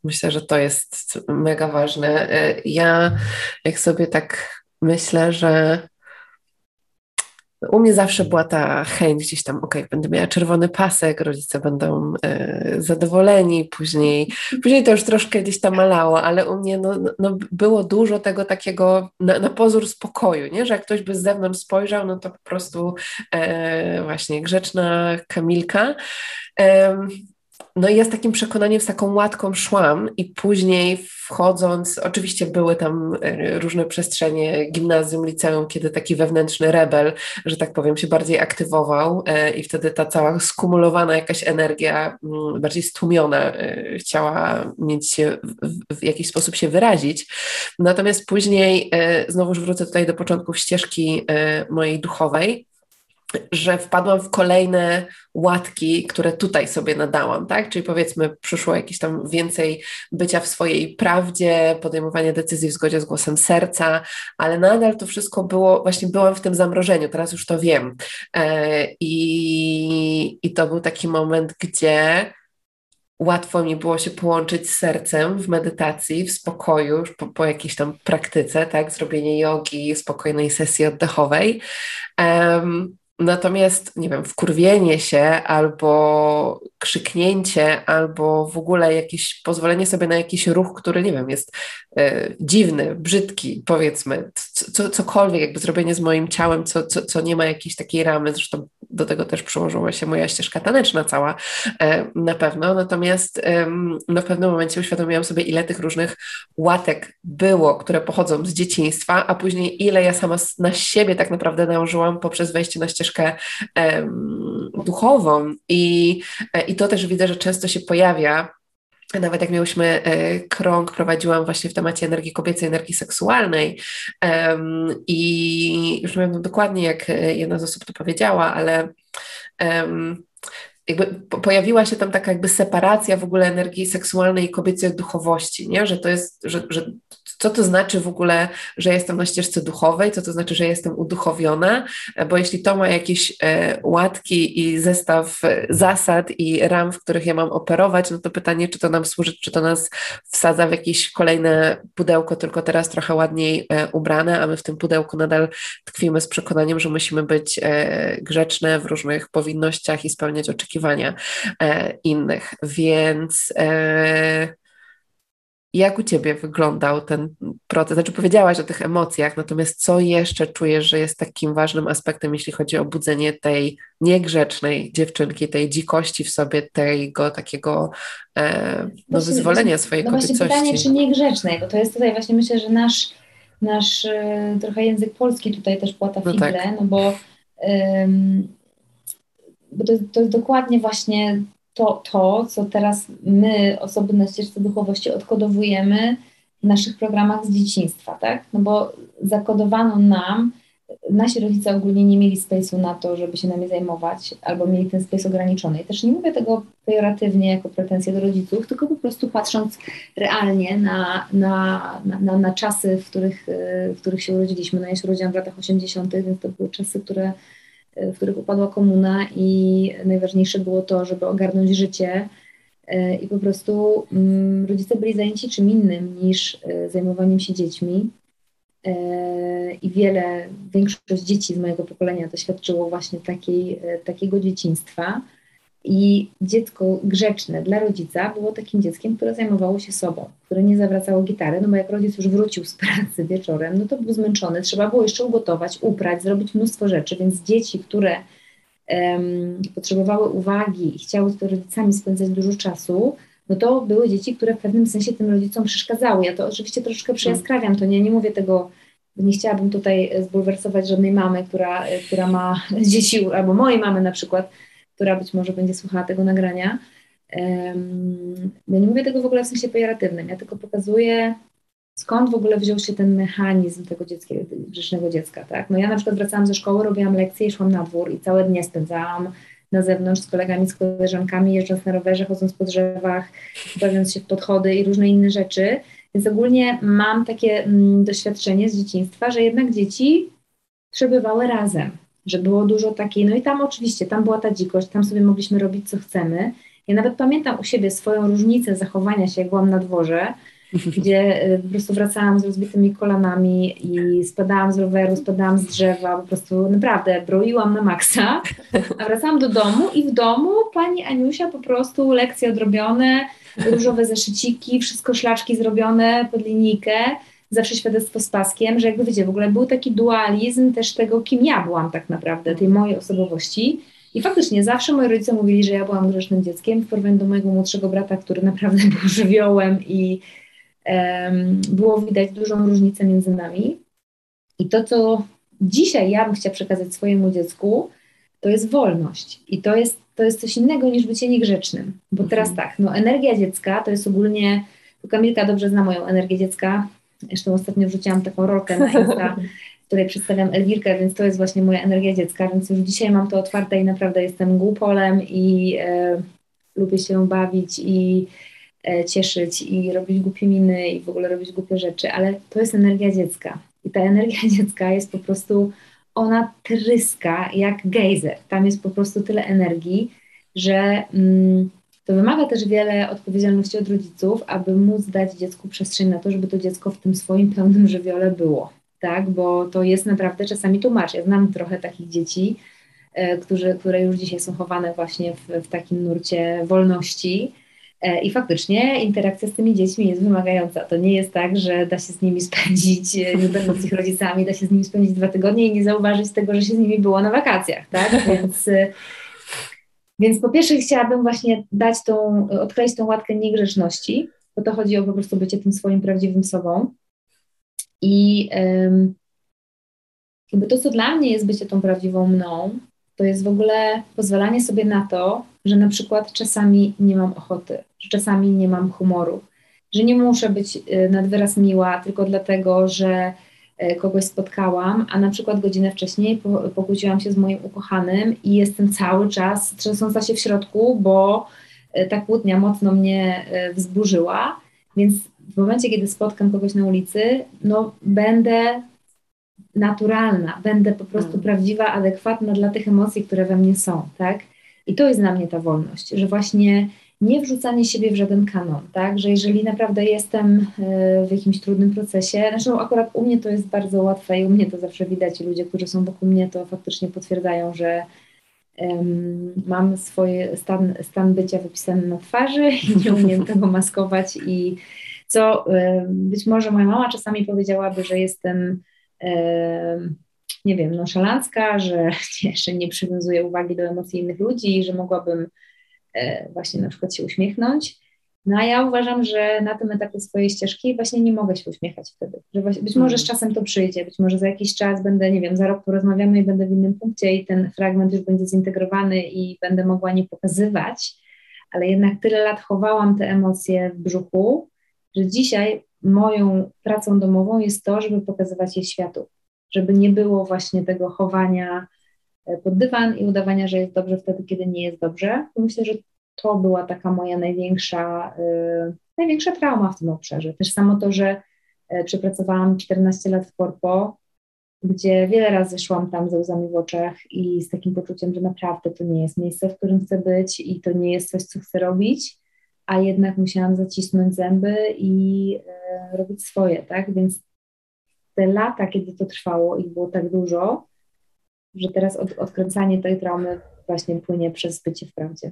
Myślę, że to jest mega ważne. Ja, jak sobie tak myślę, że u mnie zawsze była ta chęć gdzieś tam, okay, będę miała czerwony pasek, rodzice będą e, zadowoleni, później, później to już troszkę gdzieś tam malało, ale u mnie no, no, no było dużo tego takiego na, na, pozór spokoju, nie? że jak ktoś by z zewnątrz spojrzał, no to po prostu e, właśnie grzeczna Kamilka. No i ja z takim przekonaniem, z taką łatką szłam i później wchodząc, oczywiście były tam e, różne przestrzenie, gimnazjum, liceum, kiedy taki wewnętrzny rebel, że tak powiem, się bardziej aktywował e, i wtedy ta cała skumulowana jakaś energia, mm, bardziej stłumiona, e, chciała mieć się, w jakiś sposób się wyrazić. Natomiast później, znowuż wrócę tutaj do początków ścieżki mojej duchowej, że wpadłam w kolejne łatki, które tutaj sobie nadałam, tak? Czyli powiedzmy, przyszło jakieś tam więcej bycia w swojej prawdzie, podejmowania decyzji w zgodzie z głosem serca, ale nadal to wszystko było, właśnie byłam w tym zamrożeniu, teraz już to wiem. E, I, i to był taki moment, gdzie łatwo mi było się połączyć z sercem w medytacji, w spokoju, po, po jakiejś tam praktyce, tak, zrobienie jogi, spokojnej sesji oddechowej. Natomiast, nie wiem, wkurwienie się albo krzyknięcie, albo w ogóle jakieś pozwolenie sobie na jakiś ruch, który, nie wiem, jest e, dziwny, brzydki, powiedzmy, co, cokolwiek, jakby zrobienie z moim ciałem, co, co, co nie ma jakiejś takiej ramy, zresztą do tego też przyłożyła się moja ścieżka taneczna cała e, na pewno. Natomiast e, no w pewnym momencie uświadomiłam sobie, ile tych różnych łatek było, które pochodzą z dzieciństwa, a później ile ja sama na siebie tak naprawdę nałożyłam poprzez wejście na ścieżkę duchową. I, e, I to też widzę, że często się pojawia nawet jak miałyśmy e, krąg, prowadziłam właśnie w temacie energii kobiecej, energii seksualnej i już nie wiem dokładnie, jak e, jedna z osób to powiedziała, ale jakby pojawiła się tam taka jakby separacja w ogóle energii seksualnej i kobiecej duchowości, nie? że to jest, że, że co to znaczy w ogóle, że jestem na ścieżce duchowej, co to znaczy, że jestem uduchowiona, bo jeśli to ma jakieś e, łatki i zestaw e, zasad i ram, w których ja mam operować, no to pytanie, czy to nam służy, czy to nas wsadza w jakieś kolejne pudełko, tylko teraz trochę ładniej e, ubrane, a my w tym pudełku nadal tkwimy z przekonaniem, że musimy być grzeczne w różnych powinnościach i spełniać oczekiwania innych. Więc jak u Ciebie wyglądał ten proces? Znaczy, powiedziałaś o tych emocjach, natomiast co jeszcze czujesz, że jest takim ważnym aspektem, jeśli chodzi o budzenie tej niegrzecznej dziewczynki, tej dzikości w sobie, tego takiego e, no, wyzwolenia swojej no kobiecości? Właśnie pytanie, czy niegrzecznej, bo to jest tutaj właśnie myślę, że nasz, nasz e, trochę język polski tutaj też płata no figle, no, tak. no bo, ym, bo to, to jest dokładnie właśnie to, to, co teraz my, osoby na ścieżce duchowości, odkodowujemy w naszych programach z dzieciństwa, tak? No bo zakodowano nam, nasi rodzice ogólnie nie mieli space'u na to, żeby się nami zajmować, albo mieli ten space ograniczony. I też nie mówię tego pejoratywnie jako pretensję do rodziców, tylko po prostu patrząc realnie na, na, na, na, na czasy, w których, w których się urodziliśmy. No ja się urodziłam w latach 80., więc to były czasy, które w których upadła komuna i najważniejsze było to, żeby ogarnąć życie e, i po prostu mm, rodzice byli zajęci czym innym niż e, zajmowaniem się dziećmi. E, I wiele, większość dzieci z mojego pokolenia doświadczyło właśnie takiej, takiego dzieciństwa. I dziecko grzeczne dla rodzica było takim dzieckiem, które zajmowało się sobą, które nie zawracało gitary, no bo jak rodzic już wrócił z pracy wieczorem, no to był zmęczony, trzeba było jeszcze ugotować, uprać, zrobić mnóstwo rzeczy, więc dzieci, które um, potrzebowały uwagi i chciały z rodzicami spędzać dużo czasu, no to były dzieci, które w pewnym sensie tym rodzicom przeszkadzały. Ja to oczywiście troszeczkę przejaskrawiam, to nie, nie mówię tego, nie chciałabym tutaj zbulwersować żadnej mamy, która, która ma dzieci, albo mojej mamy na przykład, która być może będzie słuchała tego nagrania. Ja nie mówię tego w ogóle w sensie pejoratywnym, ja tylko pokazuję, skąd w ogóle wziął się ten mechanizm tego dzieckiego, grzecznego dziecka, tak? No ja na przykład wracałam ze szkoły, robiłam lekcje i szłam na dwór i całe dnie spędzałam na zewnątrz z kolegami, z koleżankami, jeżdżąc na rowerze, chodząc po drzewach, bawiąc się w podchody i różne inne rzeczy. Więc ogólnie mam takie mm, doświadczenie z dzieciństwa, że jednak dzieci przebywały razem że było dużo takiej, no i tam oczywiście, tam była ta dzikość, tam sobie mogliśmy robić co chcemy. Ja nawet pamiętam u siebie swoją różnicę zachowania się, jak byłam na dworze, gdzie y, po prostu wracałam z rozbitymi kolanami i spadałam z roweru, spadałam z drzewa, po prostu naprawdę broiłam na maksa, a wracałam do domu i w domu pani Aniusia po prostu lekcje odrobione, różowe zeszyciki, wszystko szlaczki zrobione pod linijkę, zawsze świadectwo z paskiem, że jakby wiecie, w ogóle był taki dualizm też tego, kim ja byłam tak naprawdę, tej mojej osobowości. I faktycznie zawsze moi rodzice mówili, że ja byłam grzecznym dzieckiem w porównaniu do mojego młodszego brata, który naprawdę był żywiołem i um, było widać dużą różnicę między nami. I to, co dzisiaj ja bym chciała przekazać swojemu dziecku, to jest wolność. I to jest, to jest coś innego niż bycie niegrzecznym. Bo teraz mhm. tak, no energia dziecka to jest ogólnie, Kamilka dobrze zna moją energię dziecka, Zresztą ostatnio wrzuciłam taką rolkę na Insta, w której przedstawiam Elwirkę, więc to jest właśnie moja energia dziecka, więc już dzisiaj mam to otwarte i naprawdę jestem głupolem i e, lubię się bawić i e, cieszyć i robić głupie miny i w ogóle robić głupie rzeczy, ale to jest energia dziecka. I ta energia dziecka jest po prostu, ona tryska jak gejzer. Tam jest po prostu tyle energii, że... Mm, to wymaga też wiele odpowiedzialności od rodziców, aby móc dać dziecku przestrzeń na to, żeby to dziecko w tym swoim pełnym żywiole było, tak, bo to jest naprawdę czasami tłumacz. Ja znam trochę takich dzieci, e, którzy, które już dzisiaj są chowane właśnie w, w takim nurcie wolności, e, i faktycznie interakcja z tymi dziećmi jest wymagająca. To nie jest tak, że da się z nimi spędzić, e, nie będąc ich rodzicami, da się z nimi spędzić dwa tygodnie i nie zauważyć tego, że się z nimi było na wakacjach, tak? Więc więc po pierwsze chciałabym właśnie dać tą, odkleić tą łatkę niegrzeczności, bo to chodzi o po prostu bycie tym swoim prawdziwym sobą. I jakby to, co dla mnie jest bycie tą prawdziwą mną, to jest w ogóle pozwalanie sobie na to, że na przykład czasami nie mam ochoty, że czasami nie mam humoru, że nie muszę być y, nad wyraz miła tylko dlatego, że E, kogoś spotkałam, a na przykład godzinę wcześniej pokłóciłam się z moim ukochanym i jestem cały czas trzęsąca się w środku, bo e, ta kłótnia mocno mnie e, wzburzyła, więc w momencie, kiedy spotkam kogoś na ulicy, no będę naturalna, będę po prostu hmm. prawdziwa, adekwatna dla tych emocji, które we mnie są, tak? I to jest dla mnie ta wolność, że właśnie nie wrzucanie siebie w żaden kanon, tak, że jeżeli naprawdę jestem e, w jakimś trudnym procesie, zresztą akurat u mnie to jest bardzo łatwe i u mnie to zawsze widać i ludzie, którzy są wokół mnie to faktycznie potwierdzają, że um, mam swój stan, stan bycia wypisany na twarzy i nie umiem tego maskować i co um, być może moja mama czasami powiedziałaby, że jestem um, nie wiem, nonszalancka, że jeszcze nie przywiązuję uwagi do emocji innych ludzi, że mogłabym właśnie na przykład się uśmiechnąć. No a ja uważam, że na tym etapie swojej ścieżki właśnie nie mogę się uśmiechać wtedy. Że być może z mhm. czasem to przyjdzie, być może za jakiś czas będę, nie wiem, za rok porozmawiamy i będę w innym punkcie i ten fragment już będzie zintegrowany i będę mogła nie pokazywać, ale jednak tyle lat chowałam te emocje w brzuchu, że dzisiaj moją pracą domową jest to, żeby pokazywać je światu, żeby nie było właśnie tego chowania E, pod dywan i udawania, że jest dobrze wtedy, kiedy nie jest dobrze. Myślę, że to była taka moja największa, yy, największa trauma w tym obszarze. Też samo to, że yy, przepracowałam 14 lat w korpo, gdzie wiele razy szłam tam ze łzami w oczach i z takim poczuciem, że naprawdę to nie jest miejsce, w którym chcę być i to nie jest coś, co chcę robić, a jednak musiałam zacisnąć zęby i yy, robić swoje, tak? Więc te lata, kiedy to trwało, ich było tak dużo, że teraz od, odkręcanie tej traumy właśnie płynie przez bycie w prawdzie.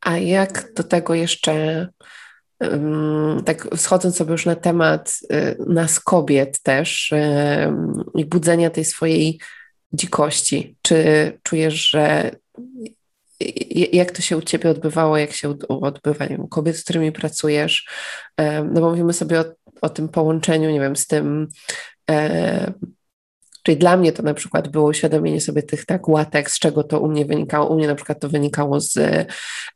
A jak do tego jeszcze, tak schodząc sobie już na temat y, nas kobiet też i budzenia tej swojej dzikości, czy czujesz, że jak to się u Ciebie odbywało, jak się odbywa wiem, kobiet, z którymi pracujesz? No bo mówimy sobie o, o tym połączeniu, nie wiem, z tym Czyli dla mnie to na przykład było uświadomienie sobie tych tak łatek, z czego to u mnie wynikało. U mnie na przykład to wynikało z,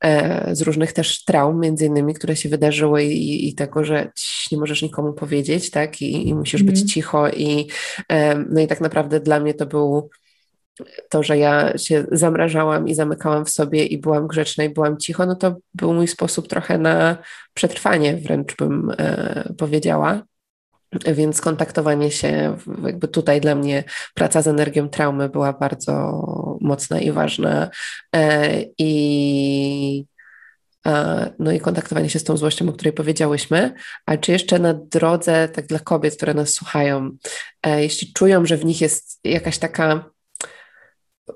e, z różnych też traum, między innymi, które się wydarzyły i, i tego, że nie możesz nikomu powiedzieć, tak, i, i musisz mm. być mhm. cicho i e, no i tak naprawdę dla mnie to był to, że ja się zamrażałam i zamykałam w sobie i byłam grzeczna i byłam cicho, no to był mój sposób trochę na przetrwanie, wręcz bym e, powiedziała. Więc kontaktowanie się, jakby tutaj dla mnie praca z energią traumy była bardzo mocna i ważna. E, I no i kontaktowanie się z tą złością, o której powiedziałyśmy, a czy jeszcze na drodze, tak dla kobiet, które nas słuchają, e, jeśli czują, że w nich jest jakaś taka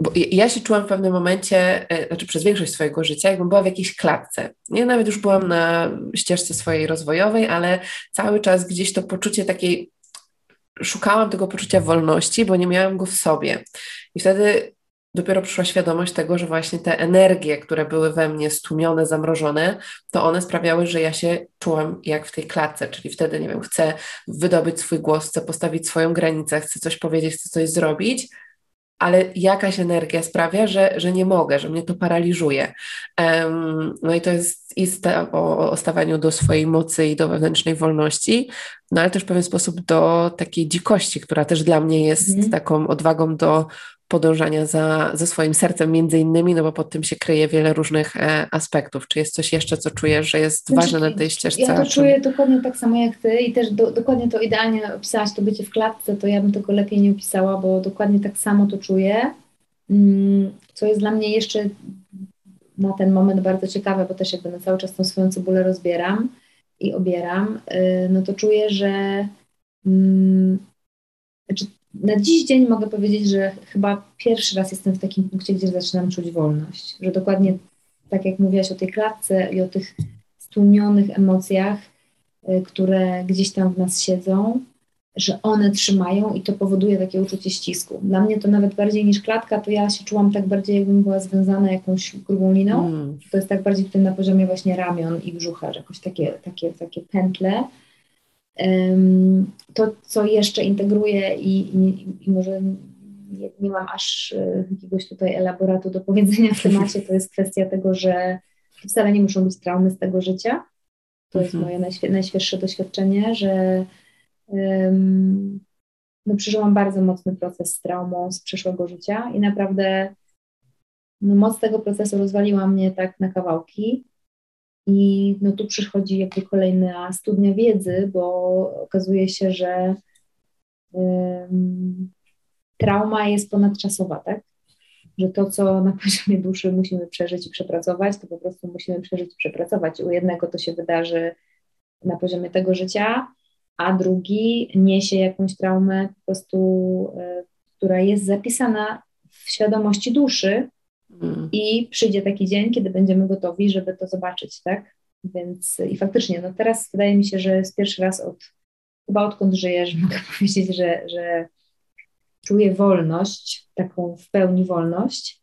bo ja się czułam w pewnym momencie, e, znaczy przez większość swojego życia, jakbym była w jakiejś klatce. Nie, nawet już byłam na ścieżce swojej rozwojowej, ale cały czas gdzieś to poczucie takiej, szukałam tego poczucia wolności, bo nie miałam go w sobie. I wtedy dopiero przyszła świadomość tego, że właśnie te energie, które były we mnie stłumione, zamrożone, to one sprawiały, że ja się czułam jak w tej klatce, czyli wtedy, nie wiem, chcę wydobyć swój głos, chcę postawić swoją granicę, chcę coś powiedzieć, chcę coś zrobić, ale jakaś energia sprawia, że, że nie mogę, że mnie to paraliżuje. Um, no i to jest ista o, o stawaniu do swojej mocy i do wewnętrznej wolności, no ale też w pewien sposób do takiej dzikości, która też dla mnie jest mm. taką odwagą do podążania za, za swoim sercem między innymi, no bo pod tym się kryje wiele różnych e, aspektów. Czy jest coś jeszcze, co czujesz, że jest znaczy, ważne na tej ścieżce? Ja to czuję dokładnie tak samo jak ty i też do, dokładnie to idealnie opisałaś to bycie w klatce, to ja bym tego lepiej nie opisała, bo dokładnie tak samo to czuję. Mm, co jest dla mnie jeszcze na ten moment bardzo ciekawe, bo też jakby na cały czas tą swoją cebulę rozbieram i obieram, y, no to czuję, że mm, znaczy na dziś dzień mogę powiedzieć, że chyba pierwszy raz jestem w takim punkcie, gdzie zaczynam czuć wolność. Że dokładnie tak jak mówiłaś o tej klatce i o tych stłumionych emocjach, y, które gdzieś tam w nas siedzą, że one trzymają i to powoduje takie uczucie ścisku. Dla mnie to nawet bardziej niż klatka, to ja się czułam tak bardziej, jakbym była związana jakąś grubą liną. Mm. To jest tak bardziej w tym na poziomie właśnie ramion i brzucha, że jakoś takie, takie, takie pętle. To, co jeszcze integruję i, i, i może nie, nie, mam aż e, jakiegoś tutaj elaboratu do powiedzenia w temacie, to jest kwestia tego, że wcale nie muszą być traumy z tego życia. To jest mhm. moje najświeższe doświadczenie, że um, no, przeżyłam bardzo mocny proces z traumą z przeszłego życia i naprawdę no, moc tego procesu rozwaliła mnie tak na kawałki. I no tu przychodzi jakby kolejna studnia wiedzy, bo okazuje się, że um, trauma jest ponadczasowa, tak? Że to, co na poziomie duszy musimy przeżyć i przepracować, to po prostu musimy przeżyć i przepracować. U jednego to się wydarzy na poziomie tego życia, a drugi niesie jakąś traumę po prostu, y, która jest zapisana w świadomości duszy, Mm. I przyjdzie taki dzień, kiedy będziemy gotowi, żeby to zobaczyć, tak? Więc i faktycznie, no teraz wydaje mi się, że jest pierwszy raz od, chyba odkąd żyję, że mogę powiedzieć, że, że czuję wolność, taką w pełni wolność.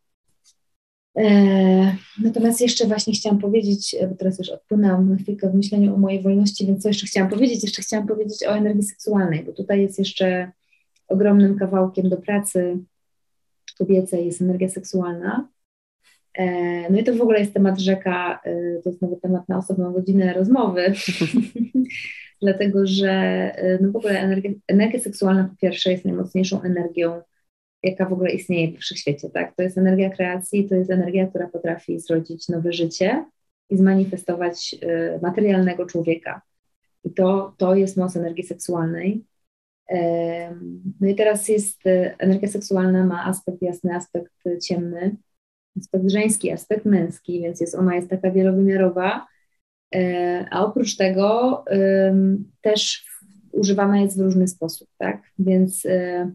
E, natomiast jeszcze właśnie chciałam powiedzieć, bo teraz już odpłynęłam na chwilkę w myśleniu o mojej wolności, więc co jeszcze chciałam powiedzieć? Jeszcze chciałam powiedzieć o energii seksualnej, bo tutaj jest jeszcze ogromnym kawałkiem do pracy kobiecej jest energia seksualna. E, no i to w ogóle jest temat rzeka, e, to jest nawet temat na osobną godzinę rozmowy, dlatego że e, no w ogóle energia, energia seksualna po pierwsze jest najmocniejszą energią, jaka w ogóle istnieje w wszechświecie, tak? To jest energia kreacji, to jest energia, która potrafi zrodzić nowe życie i zmanifestować materialnego człowieka. I to, to jest moc energii seksualnej. No i teraz jest, energia seksualna ma aspekt jasny, aspekt ciemny, aspekt żeński, aspekt męski, więc jest, ona jest taka wielowymiarowa, e, a oprócz tego też używana jest w różny sposób, tak? Więc e,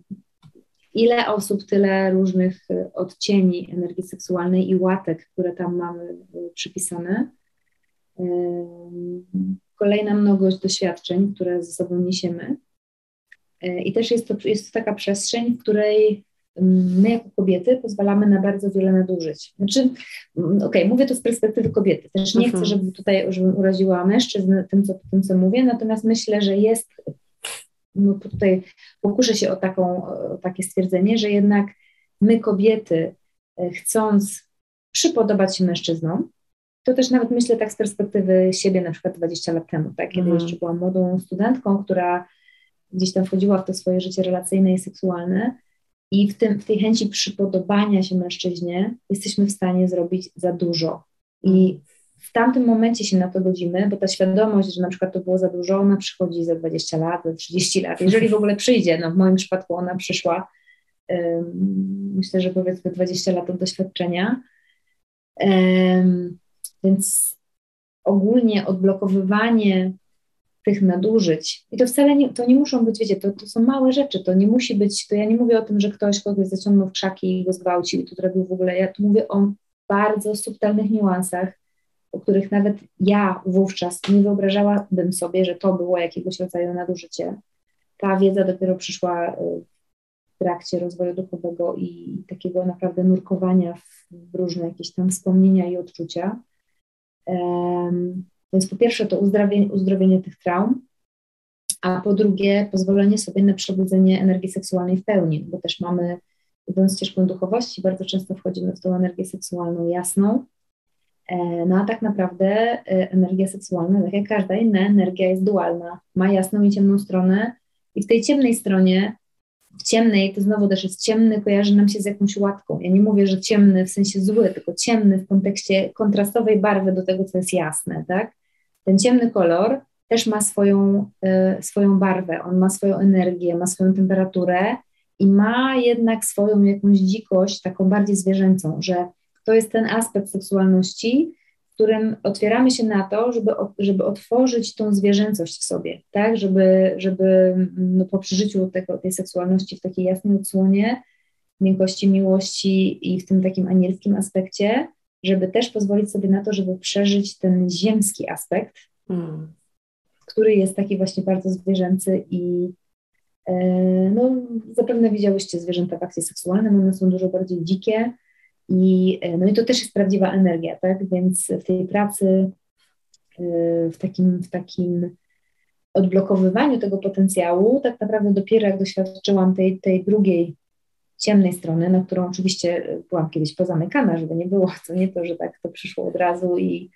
ile osób, tyle różnych e, odcieni energii seksualnej i łatek, które tam mamy przypisane. Kolejna mnogość doświadczeń, które ze sobą niesiemy. I też jest to, jest to taka przestrzeń, w której my jako kobiety pozwalamy na bardzo wiele nadużyć. Znaczy, mm, okej, okay, mówię to z perspektywy kobiety. Też nie chcę, mhm. żeby tutaj, żebym uraziła mężczyzn tym, co, tym, co mówię, natomiast myślę, że jest, no tutaj pokuszę się o, taką, o takie stwierdzenie, że jednak my kobiety e, chcąc przypodobać się mężczyznom, to też nawet myślę tak z perspektywy siebie na przykład 20 lat temu, tak, kiedy mhm. jeszcze byłam młodą studentką, która gdzieś tam wchodziła w to swoje życie relacyjne i seksualne, i w, tym, w tej chęci przypodobania się mężczyźnie jesteśmy w stanie zrobić za dużo. I w tamtym momencie się na to godzimy, bo ta świadomość, że na przykład to było za dużo, ona przychodzi za 20 lat, za 30 lat, jeżeli w ogóle przyjdzie. No w moim przypadku ona przyszła, um, myślę, że powiedzmy 20 lat od doświadczenia. Um, więc ogólnie odblokowywanie tych nadużyć. I to wcale nie, to nie muszą być, wiecie, to, to są małe rzeczy, to nie musi być, to ja nie mówię o tym, że ktoś kogoś zaciągnął w krzaki i go zgwałcił i tu zrobił w ogóle, ja tu mówię o bardzo subtelnych niuansach, o których nawet ja wówczas nie wyobrażałabym sobie, że to było jakiegoś rodzaju nadużycie. Ta wiedza dopiero przyszła y, w trakcie rozwoju duchowego i takiego naprawdę nurkowania w różne jakieś tam wspomnienia i odczucia. Więc po pierwsze to uzdrowienie, uzdrowienie tych traum, a po drugie pozwolenie sobie na przebudzenie energii seksualnej w pełni, bo też mamy, idąc ścieżką duchowości, bardzo często wchodzimy w tą energię seksualną jasną, e, no a tak naprawdę e, energia seksualna, tak jak każda inna energia, jest dualna. Ma jasną i ciemną stronę, i w tej ciemnej stronie w ciemnej to znowu też jest ciemny, kojarzy nam się z jakąś łatką. Ja nie mówię, że ciemny w sensie zły, tylko ciemny w kontekście kontrastowej barwy do tego, co jest jasne, tak? Ten ciemny kolor też ma swoją, y, swoją barwę, on ma swoją energię, ma swoją temperaturę i ma jednak swoją jakąś dzikość, taką bardziej zwierzęcą, że to jest ten aspekt seksualności, którym otwieramy się na to, żeby, żeby otworzyć tą zwierzęcość w sobie, tak, żeby, żeby no, po przeżyciu tego, tej seksualności w takiej jasnej odsłonie, miękkości miłości i w tym takim anielskim aspekcie, żeby też pozwolić sobie na to, żeby przeżyć ten ziemski aspekt, hmm. który jest taki właśnie bardzo zwierzęcy i e, no, zapewne widziałyście zwierzęta w akcji seksualnej, one są dużo bardziej dzikie, i, e, no i to też jest prawdziwa energia, tak? Więc w tej pracy, e, w takim, w takim odblokowywaniu tego potencjału, tak naprawdę dopiero jak doświadczyłam tej, tej drugiej ciemnej strony, na którą oczywiście byłam kiedyś pozamykana, żeby nie było, co nie to, że tak to przyszło od razu i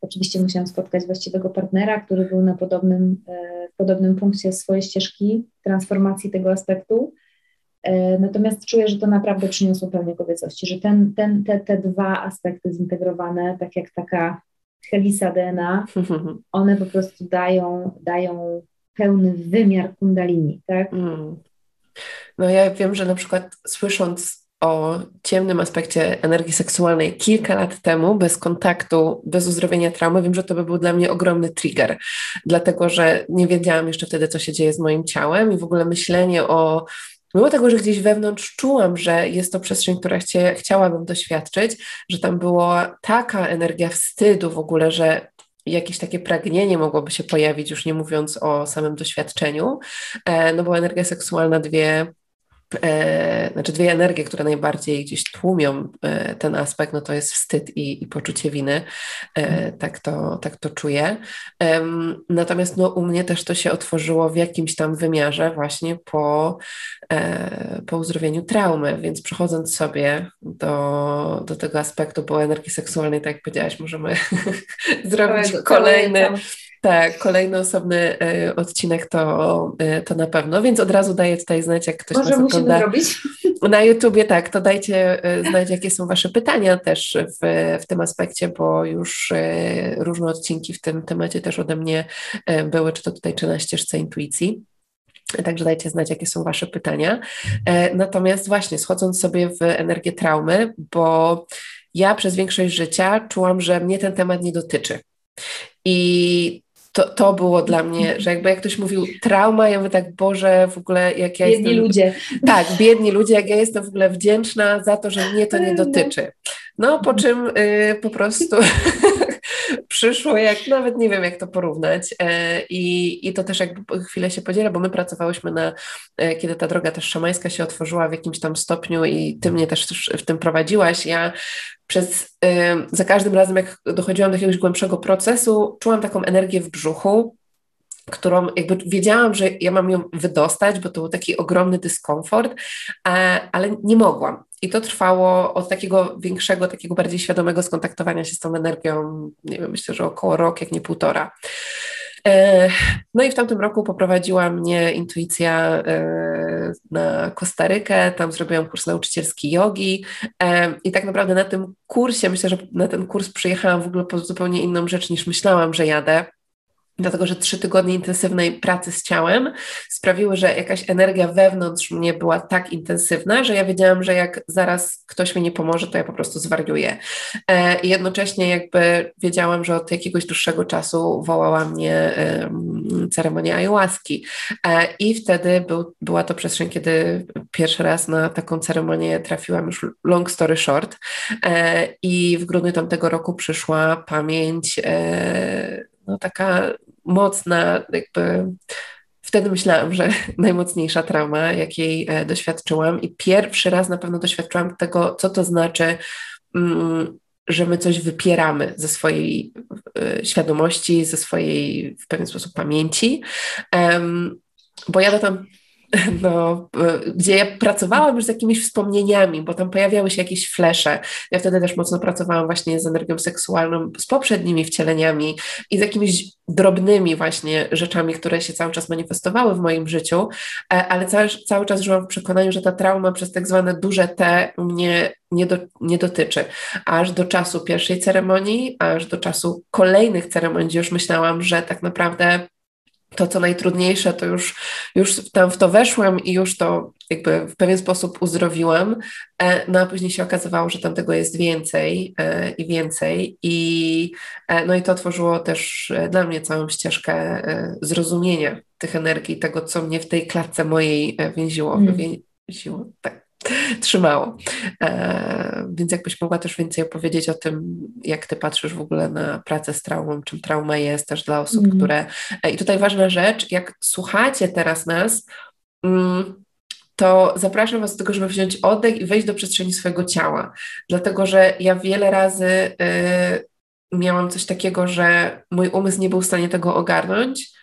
oczywiście musiałam spotkać właściwego partnera, który był na podobnym, e, w podobnym punkcie swojej ścieżki transformacji tego aspektu. E, natomiast czuję, że to naprawdę przyniosło pełnię kobiecości, że ten, ten, te, te dwa aspekty zintegrowane, tak jak taka helisa DNA, one po prostu dają, dają pełny wymiar kundalini, tak? Mm. No ja wiem, że na przykład słysząc o ciemnym aspekcie energii seksualnej kilka lat temu, bez kontaktu, bez uzdrowienia traumy, wiem, że to by był dla mnie ogromny trigger, dlatego że nie wiedziałam jeszcze wtedy, co się dzieje z moim ciałem i w ogóle myślenie o Mimo tego, że gdzieś wewnątrz czułam, że jest to przestrzeń, która chcie, chciałabym doświadczyć, że tam była taka energia wstydu w ogóle, że jakieś takie pragnienie mogłoby się pojawić, już nie mówiąc o samym doświadczeniu, e, no bo energia seksualna dwie e, znaczy dwie energie, które najbardziej gdzieś tłumią e, ten aspekt, no to jest wstyd i, i poczucie winy. E, mhm. tak, to, tak to czuję. Natomiast no, u mnie też to się otworzyło w jakimś tam wymiarze właśnie po, e, po uzdrowieniu traumy, więc przechodząc sobie do, do tego aspektu po energii seksualnej, tak jak powiedziałaś, możemy zrobić kolejny tak, kolejny osobny y, odcinek to, y, to na pewno, więc od razu daję tutaj znać, jak ktoś Może nas ogląda zrobić. na YouTubie, tak, to dajcie y, znać, jakie są Wasze pytania też w, w tym aspekcie, bo już różne odcinki w tym temacie też ode mnie były, czy to tutaj, czy na ścieżce intuicji. Także dajcie znać, jakie są Wasze pytania. Natomiast właśnie, schodząc sobie w energię traumy, bo ja przez większość życia czułam, że mnie ten temat nie dotyczy. I to, to było dla mnie, że jakby jak ktoś mówił trauma, ja mówię tak, Boże, w ogóle jak ja biedni jestem... ludzie. Tak, biedni ludzie, jak ja jestem w ogóle wdzięczna za to, że mnie to nie no. dotyczy. No, po czym y, po prostu przyszło, jak nawet nie wiem, jak to porównać. E, I, I to też jakby chwilę się podziela, bo my pracowałyśmy na, e, kiedy ta droga też szamańska się otworzyła w jakimś tam stopniu i ty mnie też w tym prowadziłaś. Ja przez, za każdym razem, jak dochodziłam do jakiegoś głębszego procesu, czułam taką energię w brzuchu, którą jakby wiedziałam, że ja mam ją wydostać, bo to był taki ogromny dyskomfort, ale nie mogłam. I to trwało od takiego większego, takiego bardziej świadomego skontaktowania się z tą energią, nie wiem, myślę, że około rok, jak nie półtora. E, no i w tamtym roku poprowadziła mnie intuicja e, na Kostarykę, tam zrobiłam kurs nauczycielski jogi e, i tak naprawdę na tym kursie, myślę, że na ten kurs przyjechałam w ogóle po zupełnie inną rzecz niż myślałam, że jadę dlatego że trzy tygodnie intensywnej pracy z ciałem sprawiły, że jakaś energia wewnątrz mnie była tak intensywna, że ja wiedziałam, że jak zaraz ktoś mi nie pomoże, to ja po prostu zwariuję. E, jednocześnie jakby wiedziałam, że od jakiegoś dłuższego czasu wołała mnie ceremonia ayahuaski. E, I wtedy był, była to przestrzeń, kiedy pierwszy raz na taką ceremonię trafiłam już long story short. E, I w grudniu tamtego roku przyszła pamięć no taka mocna, jakby wtedy myślałam, że najmocniejsza trauma, jakiej e, doświadczyłam i pierwszy raz na pewno doświadczyłam tego, co to znaczy, mm, że my coś wypieramy ze swojej e, świadomości, ze swojej w pewien sposób pamięci. bo ja tam no, gdzie ja pracowałam już z jakimiś wspomnieniami, bo tam pojawiały się jakieś flesze. Ja wtedy też mocno pracowałam właśnie z energią seksualną, z poprzednimi wcieleniami i z jakimiś drobnymi właśnie rzeczami, które się cały czas manifestowały w moim życiu, e, ale cały, cały czas żyłam w przekonaniu, że ta trauma przez tak zwane duże T mnie nie, do, nie dotyczy. Aż do czasu pierwszej ceremonii, aż do czasu kolejnych ceremonii, już myślałam, że tak naprawdę to, co najtrudniejsze, to już, już tam w to weszłam i już to jakby w pewien sposób uzdrowiłam, e, no a później się okazywało, że tam tego jest więcej e, i więcej i e, no i to tworzyło też dla mnie całą ścieżkę zrozumienia tych energii, tego, co mnie w tej klatce mojej więziło, mm. więziło tak trzymało. E, więc jakbyś mogła też więcej opowiedzieć o tym, jak ty patrzysz w ogóle na pracę z traumą, czym trauma jest też dla osób, mm. które... E, I tutaj ważna rzecz, jak słuchacie teraz nas, mm, to zapraszam Was do tego, żeby wziąć oddech i wejść do przestrzeni swojego ciała. Dlatego, że ja wiele razy y, miałam coś takiego, że mój umysł nie był w stanie tego ogarnąć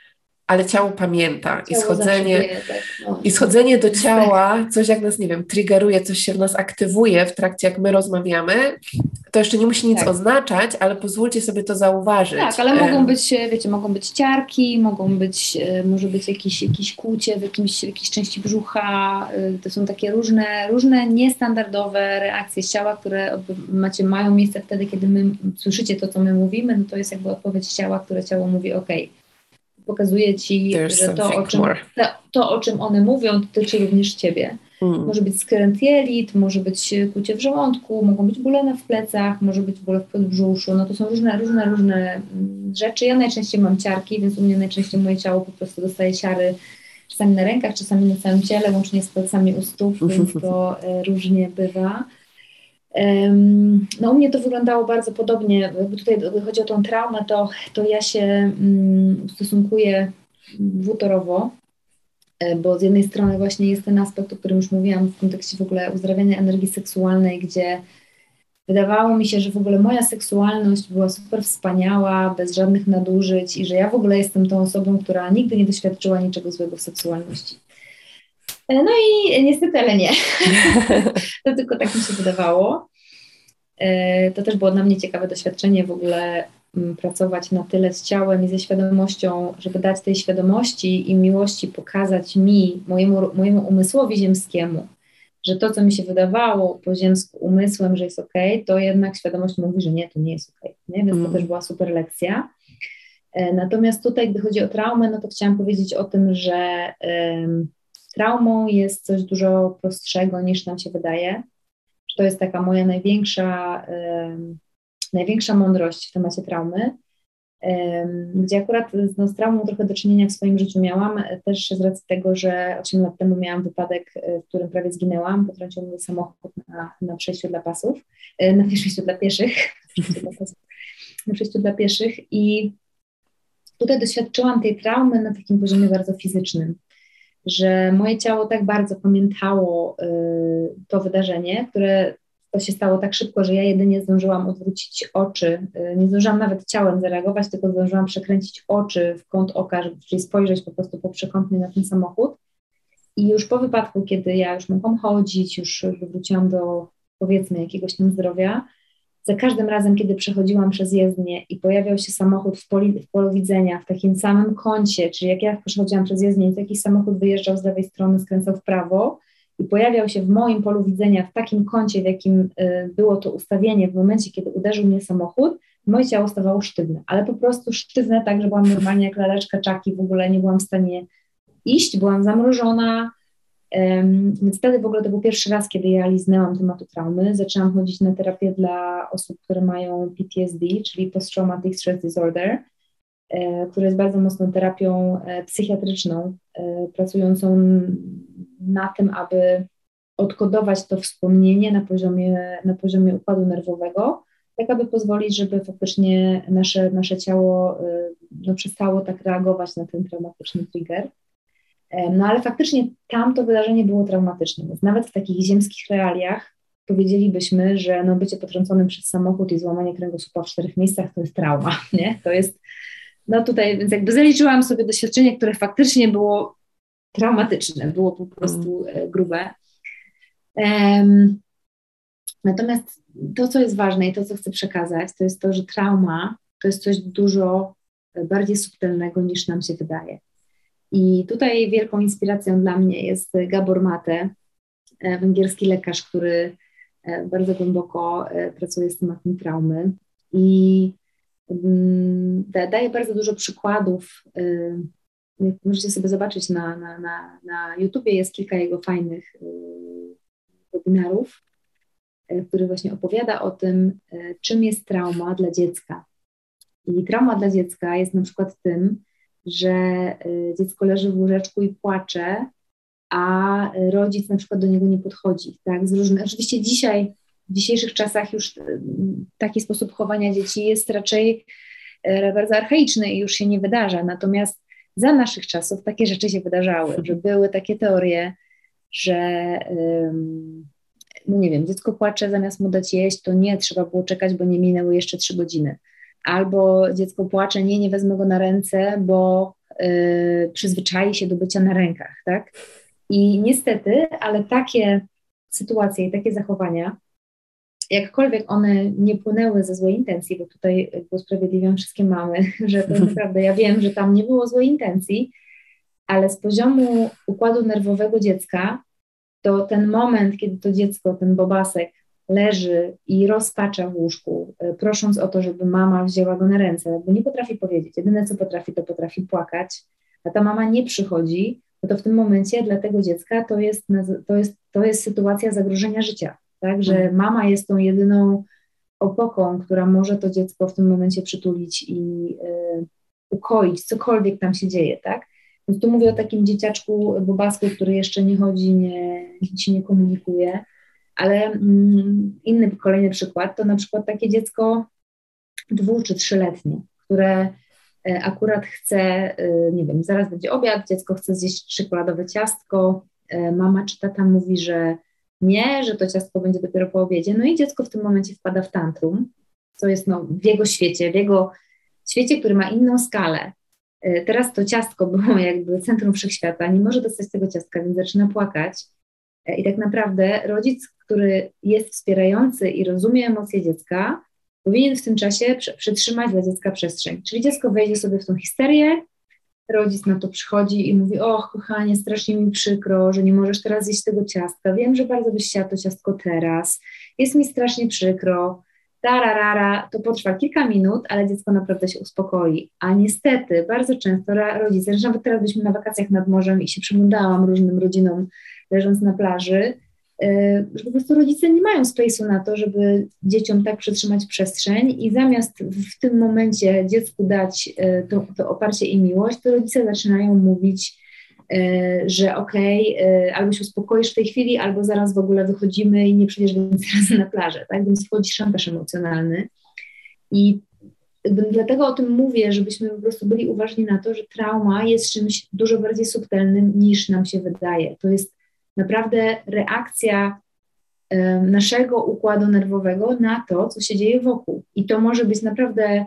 ale ciało pamięta ciało i schodzenie, tak, no. i schodzenie do ciała, coś jak nas, nie wiem, triggeruje, coś się w nas aktywuje w trakcie, jak my rozmawiamy, to jeszcze nie musi nic tak. oznaczać, ale pozwólcie sobie to zauważyć. Tak, ale mogą być, wiecie, mogą być ciarki, mogą być, e, może być jakieś, jakieś kłucie w jakimś, jakiejś części brzucha, e, to są takie różne, różne niestandardowe reakcje ciała, które macie, mają miejsce wtedy, kiedy my słyszycie to, co my mówimy, no to jest jakby odpowiedź ciała, które ciało mówi, ok, pokazuje ci, There's że to o, czym, to, to, o czym one mówią, dotyczy również ciebie. Mm. Może być skręt jelit, może być kucie w żołądku, mogą być bóle w plecach, może być bóle w podbrzuszu. No to są różne, różne, różne mm, rzeczy. Ja najczęściej mam ciarki, więc u mnie najczęściej moje ciało po prostu dostaje ciary czasami na rękach, czasami na całym ciele, łącznie z palcami u stóp, więc to e, różnie bywa. No u mnie to wyglądało bardzo podobnie, tutaj chodzi o tą traumę, to, to ja się mm, stosunkuję dwutorowo, e, bo z jednej strony właśnie jest ten aspekt, o którym już mówiłam w kontekście w ogóle uzdrawiania energii seksualnej, gdzie wydawało mi się, że w ogóle moja seksualność była super wspaniała, bez żadnych nadużyć i że ja w ogóle jestem tą osobą, która nigdy nie doświadczyła niczego złego w seksualności. E, no i niestety, ale nie. to tylko tak mi się wydawało. E, to też było dla mnie ciekawe doświadczenie w ogóle mm, pracować na tyle z ciałem i ze świadomością, żeby dać tej świadomości i miłości pokazać mi, mojemu, mojemu umysłowi ziemskiemu, że to, co mi się wydawało po ziemsku umysłem, że jest ok, to jednak świadomość mówi, że nie, to nie jest ok. Nie? Więc mm. to też była super lekcja. E, natomiast tutaj, gdy chodzi o traumę, no to chciałam powiedzieć o tym, że traumą jest coś dużo prostszego niż nam się wydaje. To jest taka moja największa, największa mądrość w temacie traumy, gdzie akurat no, z traumą trochę do czynienia w swoim życiu miałam, też z racji tego, że 8 lat temu miałam wypadek, w którym prawie zginęłam, potrącił mnie samochód na, na przejściu dla pasów, e, na przejściu dla pieszych, na przejściu dla pieszych i tutaj doświadczyłam tej traumy na takim poziomie bardzo fizycznym że moje ciało tak bardzo pamiętało y, to wydarzenie, które to się stało tak szybko, że ja jedynie zdążyłam odwrócić oczy, y, nie zdążyłam nawet ciałem zareagować, tylko zdążyłam przekręcić oczy w kąt oka, czyli spojrzeć po prostu poprzekątnie na ten samochód. I już po wypadku, kiedy ja już mogłam chodzić, już wróciłam do powiedzmy jakiegoś tam zdrowia, za każdym razem, kiedy przechodziłam przez jezdnię i pojawiał się samochód w, poli, w polu widzenia, w takim samym kącie, czyli jak ja przechodziłam przez jezdnię, to jakiś samochód wyjeżdżał z lewej strony, skręcał w prawo i pojawiał się w moim polu widzenia w takim kącie, w jakim y, było to ustawienie w momencie, kiedy uderzył mnie samochód, moje ciało stawało sztywne, ale po prostu sztywne tak, że byłam normalnie jak laleczka czaki, w ogóle nie byłam w stanie iść, byłam zamrożona, więc wtedy w ogóle to był pierwszy raz, kiedy ja liznęłam tematu traumy. Zaczęłam chodzić na terapię dla osób, które mają PTSD, czyli Post-Traumatic Stress Disorder, e, która jest bardzo mocną terapią e, psychiatryczną, e, pracującą na tym, aby odkodować to wspomnienie na poziomie, na poziomie układu nerwowego, tak aby pozwolić, żeby faktycznie nasze, nasze ciało no, przestało tak reagować na ten traumatyczny trigger. No ale faktycznie tamto wydarzenie było traumatyczne, więc nawet w takich ziemskich realiach powiedzielibyśmy, że no, bycie potrąconym przez samochód i złamanie kręgosłupa w czterech miejscach to jest trauma, nie? To jest, no tutaj, więc jakby zaliczyłam sobie doświadczenie, które faktycznie było traumatyczne, było po prostu mm. e, grube. Um, natomiast to, co jest ważne i to, co chcę przekazać, to jest to, że trauma to jest coś dużo bardziej subtelnego niż nam się wydaje. I tutaj wielką inspiracją dla mnie jest Gabor Mate, e, węgierski lekarz, który e, bardzo głęboko e, pracuje z tematem traumy i mm, daje bardzo dużo przykładów. Możecie sobie zobaczyć na, na, na, na YouTubie, jest kilka jego fajnych webinarów, który właśnie opowiada o tym, czym jest trauma dla dziecka. I trauma dla dziecka jest na przykład tym, że y, dziecko leży w łóżeczku i płacze, a rodzic na przykład do niego nie podchodzi, tak, z różnych, oczywiście dzisiaj, w dzisiejszych czasach już y, taki sposób chowania dzieci jest raczej y, bardzo archaiczny i już się nie wydarza, natomiast za naszych czasów takie rzeczy się wydarzały, że były takie teorie, że no nie wiem, dziecko płacze, zamiast mu dać jeść, to nie, trzeba było czekać, bo nie minęły jeszcze trzy godziny albo dziecko płacze, nie, nie wezmę go na ręce, bo y, przyzwyczai się do bycia na rękach, tak? I niestety, ale takie sytuacje i takie zachowania, jakkolwiek one nie płynęły ze złej intencji, bo tutaj usprawiedliwiam wszystkie mamy, że to naprawdę ja wiem, że tam nie było złej intencji, ale z poziomu układu nerwowego dziecka, to ten moment, kiedy to dziecko, ten bobasek leży i rozpacza w łóżku, e, prosząc o to, żeby mama wzięła go na ręce, bo nie potrafi powiedzieć. Jedyne, co potrafi, to potrafi płakać, a ta mama nie przychodzi, no to w tym momencie dla tego dziecka to jest, to jest, to jest sytuacja zagrożenia życia, tak, że mhm. mama jest tą jedyną opoką, która może to dziecko w tym momencie przytulić i y, ukoić, cokolwiek tam się dzieje, tak. Więc tu mówię o takim dzieciaczku, bobasku, który jeszcze nie chodzi, nie, nic się nie komunikuje, ale mm, inny kolejny przykład to na przykład takie dziecko dwu czy trzyletnie, które e, akurat chce, e, nie wiem, zaraz będzie obiad, dziecko chce zjeść czekoladowe ciastko, e, mama czy tata mówi, że nie, że to ciastko będzie dopiero po obiedzie, no i dziecko w tym momencie wpada w tantrum, co jest no, w jego świecie, w jego świecie, który ma inną skalę. Teraz to ciastko było jakby centrum wszechświata, nie może dostać tego ciastka, więc zaczyna płakać. I tak naprawdę rodzic, który jest wspierający i rozumie emocje dziecka, powinien w tym czasie przytrzymać dla dziecka przestrzeń. Czyli dziecko wejdzie sobie w tą histerię, rodzic na to przychodzi i mówi: Och, kochanie, strasznie mi przykro, że nie możesz teraz zjeść tego ciastka. Wiem, że bardzo byś chciała to ciastko teraz. Jest mi strasznie przykro. Tararara, to potrwa kilka minut, ale dziecko naprawdę się uspokoi. A niestety bardzo często rodzice, że nawet teraz byliśmy na wakacjach nad morzem i się przyglądałam różnym rodzinom leżąc na plaży, że po prostu rodzice nie mają space'u na to, żeby dzieciom tak przetrzymać przestrzeń i zamiast w tym momencie dziecku dać e, to, to oparcie i miłość, to rodzice zaczynają mówić, e, że okej, okay, albo się uspokoisz w tej chwili, albo zaraz w ogóle wychodzimy i nie przyjdziesz więcej razy na plażę, tak? Więc wchodzi szantaż emocjonalny. I dlatego o tym mówię, żebyśmy po prostu byli uważni na to, że trauma jest czymś dużo bardziej subtelnym niż nam się wydaje. To jest naprawdę reakcja naszego układu nerwowego na to, co się dzieje wokół. I to może być naprawdę,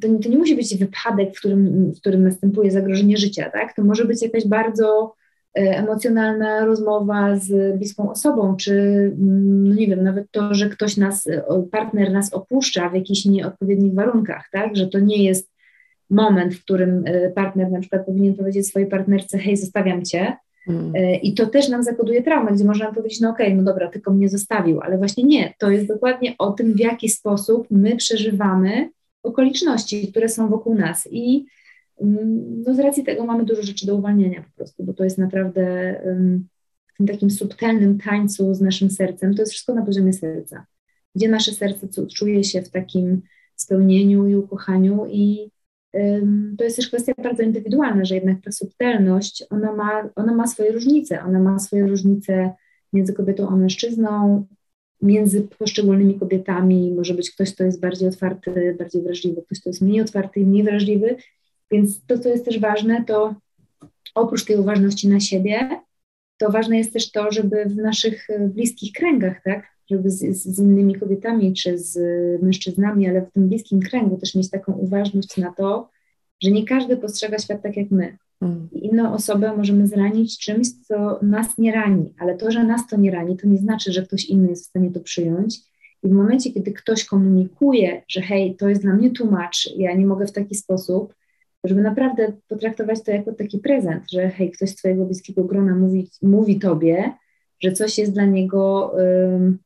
to nie, to nie musi być wypadek, w którym, w którym następuje zagrożenie życia, tak? To może być jakaś bardzo e, emocjonalna rozmowa z bliską osobą, czy mm, no nie wiem, nawet to, że ktoś nas, partner nas opuszcza w jakichś nieodpowiednich warunkach, tak? Że to nie jest moment, w którym e, partner na przykład powinien powiedzieć swojej partnerce, hej, zostawiam cię, Mm. I to też nam zakoduje traumę, gdzie można powiedzieć, no okej, okay, no dobra, tylko mnie zostawił, ale właśnie nie, to jest dokładnie o tym, w jaki sposób my przeżywamy okoliczności, które są wokół nas. I mm, no z racji tego mamy dużo rzeczy do uwalniania po prostu, bo to jest naprawdę w tym takim subtelnym tańcu z naszym sercem, to jest wszystko na poziomie serca, gdzie nasze serce czuje się w takim spełnieniu i ukochaniu i to jest też kwestia bardzo indywidualna, że jednak ta subtelność, ona ma, ona ma swoje różnice, ona ma swoje różnice między kobietą a mężczyzną, między poszczególnymi kobietami, może być ktoś, kto jest bardziej otwarty, bardziej wrażliwy, ktoś, kto jest mniej otwarty i mniej wrażliwy, więc to, co jest też ważne, to oprócz tej uważności na siebie, to ważne jest też to, żeby w naszych bliskich kręgach, tak, żeby z, z, innymi kobietami czy z mężczyznami, ale w tym bliskim kręgu też mieć taką uważność na to, że nie każdy postrzega świat tak jak my. Mm. Inną osobę możemy zranić czymś, co nas nie rani, ale to, że nas to nie rani, to nie znaczy, że ktoś inny jest w stanie to przyjąć. I w momencie, kiedy ktoś komunikuje, że hej, to jest dla mnie tłumacz, ja nie mogę w taki sposób, żeby naprawdę potraktować to jako taki prezent, że hej, ktoś z Twojego bliskiego grona mówi, mówi Tobie, że coś jest dla niego um,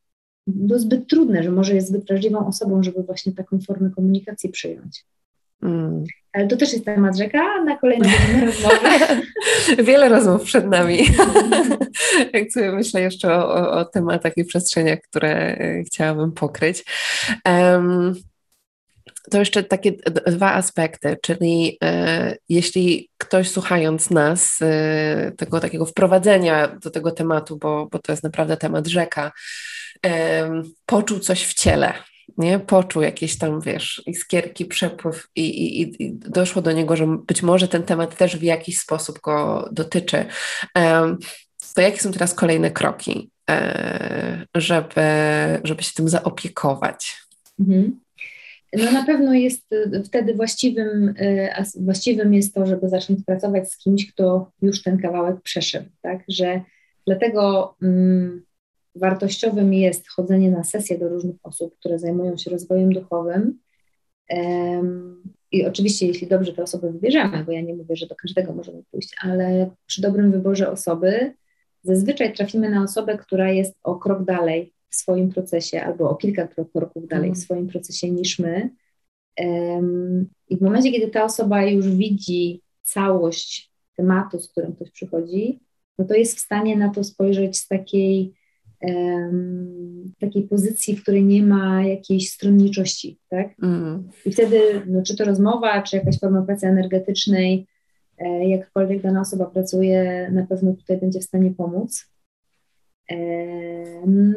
no, zbyt trudne, że może jest zbyt wrażliwą osobą, żeby właśnie taką formę komunikacji przyjąć. Mm. Ale to też jest temat rzeka na kolejne rozmowy. Wiele rozmów przed nami. Jak sobie myślę jeszcze o, o, o tematach i przestrzeniach, które e, chciałabym pokryć. Um, to jeszcze takie dwa aspekty, czyli e, jeśli ktoś słuchając nas, e, tego takiego wprowadzenia do tego tematu, bo, bo to jest naprawdę temat rzeka, poczuł coś w ciele, nie? Poczuł jakieś tam, wiesz, iskierki, przepływ i, i, i doszło do niego, że być może ten temat też w jakiś sposób go dotyczy. To jakie są teraz kolejne kroki, e, żeby, żeby się tym zaopiekować? Mhm. No na pewno jest e, wtedy właściwym, e, właściwym jest to, żeby zacząć pracować z kimś, kto już ten kawałek przeszedł, tak, że dlatego mm, wartościowym jest chodzenie na sesje do różnych osób, które zajmują się rozwojem duchowym i oczywiście jeśli dobrze te osoby wybierzemy, bo ja nie mówię, że do każdego możemy pójść, ale przy dobrym wyborze osoby zazwyczaj trafimy na osobę, która jest o krok dalej w swoim procesie albo o kilka kroków dalej w mhm. swoim procesie niż my. I w momencie, kiedy ta osoba już widzi całość tematu, z którym ktoś przychodzi, no to jest w stanie na to spojrzeć z takiej, takiej pozycji, w której nie ma jakiejś stronniczości, tak? Mm. I wtedy, no, czy to rozmowa, czy jakaś forma pracy energetycznej, e, jakkolwiek dana osoba pracuje, na pewno tutaj będzie w stanie pomóc.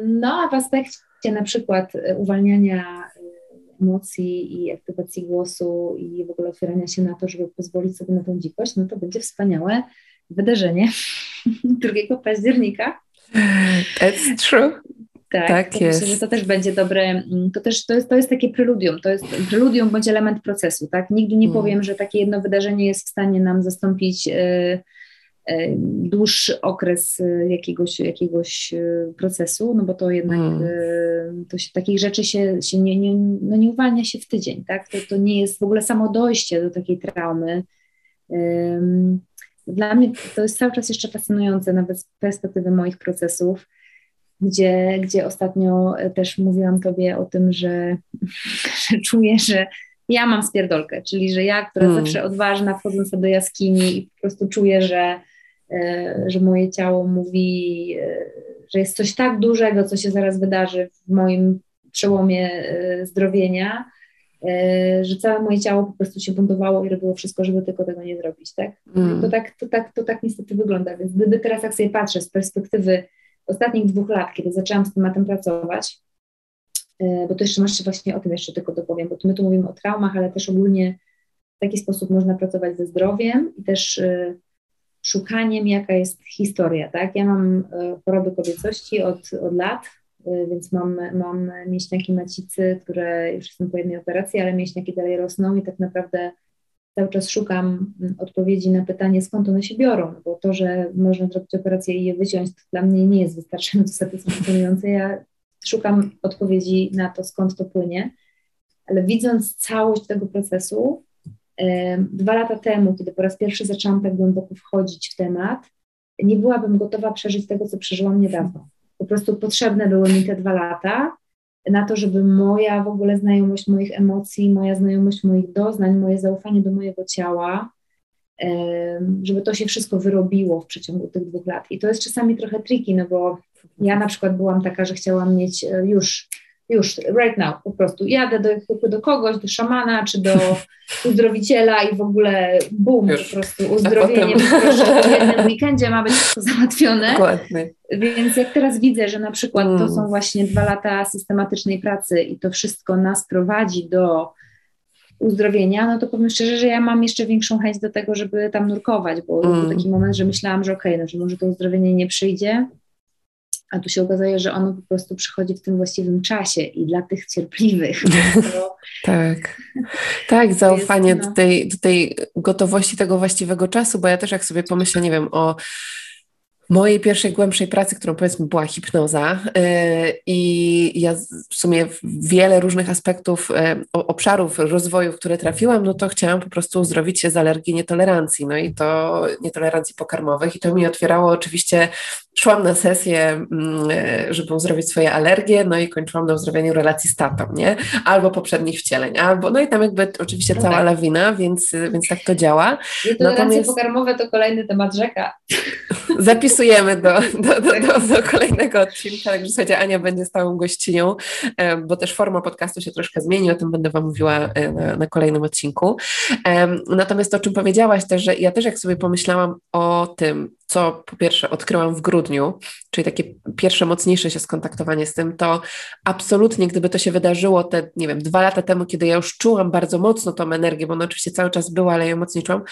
No a w aspekcie na przykład uwalniania e, emocji i aktywacji głosu i w ogóle otwierania się na to, żeby pozwolić sobie na tą dzikość, no to będzie wspaniałe wydarzenie 2 października. That's true. Tak, tak jest. Myślę, że to też będzie dobre, mm, to też to jest, to jest takie preludium, to jest preludium bądź element procesu, tak? Nigdy nie mm. powiem, że takie jedno wydarzenie jest w stanie nam zastąpić y, E, dłuższy okres e, jakiegoś, jakiegoś procesu, no bo to jednak mm. to się, takich rzeczy się, się nie, nie, no nie uwalnia się w tydzień, tak? To, to nie jest w ogóle samo dojście do takiej traumy. Dla mnie to jest cały czas jeszcze fascynujące, nawet z perspektywy moich procesów, gdzie, gdzie ostatnio też mówiłam Tobie o tym, że, że czuję, że ja mam spierdolkę, czyli że ja, która mm. zawsze odważna, wchodząc do jaskini i po prostu czuję, że E, że moje ciało mówi, e, że jest coś tak dużego, co się zaraz wydarzy w moim przełomie e, zdrowienia, że całe moje ciało po prostu się buntowało i robiło wszystko, żeby tylko tego nie zrobić, tak? Mm. To, tak to, tak, to tak niestety wygląda, więc gdyby teraz jak sobie patrzę z perspektywy ostatnich dwóch lat, kiedy zaczęłam z tematem pracować, bo to jeszcze masz właśnie o tym jeszcze tylko dopowiem, bo my tu mówimy o traumach, ale też ogólnie w taki sposób można pracować ze zdrowiem i też szukaniem, jaka jest historia, tak? Ja mam e, choroby kobiecości od, od lat, e, więc mam, mam mięśniaki macicy, które już jestem po jednej operacji, ale mięśniaki dalej rosną i tak naprawdę cały czas szukam mm, odpowiedzi na pytanie, skąd one się biorą, bo to, że można zrobić operację i je wyciąć, to dla mnie nie jest wystarczająco satysfakcjonujące. Ja szukam odpowiedzi na to, skąd to płynie, ale widząc całość tego procesu, Dwa lata temu, kiedy po raz pierwszy zaczęłam tak głęboko wchodzić w temat, nie byłabym gotowa przeżyć tego, co przeżyłam niedawno. Po prostu potrzebne były mi te dwa lata na to, żeby moja w ogóle znajomość moich emocji, moja znajomość moich doznań, moje zaufanie do mojego ciała, żeby to się wszystko wyrobiło w przeciągu tych dwóch lat. I to jest czasami trochę tricky, no bo ja na przykład byłam taka, że chciałam mieć e, już już, right now, po prostu jadę do, do kogoś, do szamana, czy do uzdrowiciela i w ogóle bum, już. po prostu uzdrowienie, potem... w jednym weekendzie ma być wszystko załatwione. Dokładnie. Więc jak teraz widzę, że na przykład mm. to są właśnie dwa lata systematycznej pracy i to wszystko nas prowadzi do uzdrowienia, no to powiem szczerze, że ja mam jeszcze większą chęć do tego, żeby tam nurkować, bo mm. był taki moment, że myślałam, że okej, okay, no, że może to uzdrowienie nie przyjdzie, a tu się okazuje, że ono po prostu przychodzi w tym właściwym czasie i dla tych cierpliwych. To... tak, tak, zaufanie jest, no. do, tej, do tej gotowości tego właściwego czasu, bo ja też jak sobie pomyślę, nie wiem, o mojej pierwszej głębszej pracy, którą powiedzmy była hipnoza yy, i ja w sumie wiele różnych aspektów, yy, obszarów rozwoju, w które trafiłam, no to chciałam po prostu uzdrowić się z alergii nietolerancji, no i to nietolerancji pokarmowych i to mi otwierało oczywiście szłam na sesję, mm, żeby uzdrowić swoje alergie, no i kończyłam na uzdrowieniu relacji z tatą, nie? Albo poprzednich wcieleń, albo, no i tam jakby oczywiście no cała tak. lawina, więc, więc tak to działa. Natomiast pokarmowe to kolejny temat rzeka. Zapisujemy do, do, do, do, do kolejnego odcinka, także słuchajcie, Ania będzie stałą gościnią, bo też forma podcastu się troszkę zmieni, o tym będę Wam mówiła e, na, na kolejnym odcinku. Natomiast to, o czym powiedziałaś też, że ja też jak sobie pomyślałam o tym, co po pierwsze odkryłam w grudniu, czyli takie pierwsze mocniejsze się skontaktowanie z tym, to absolutnie, gdyby to się wydarzyło te, nie wiem, dwa lata temu, kiedy ja już czułam bardzo mocno tą energię, bo ona oczywiście cały czas była, ale ja mocniej czułam,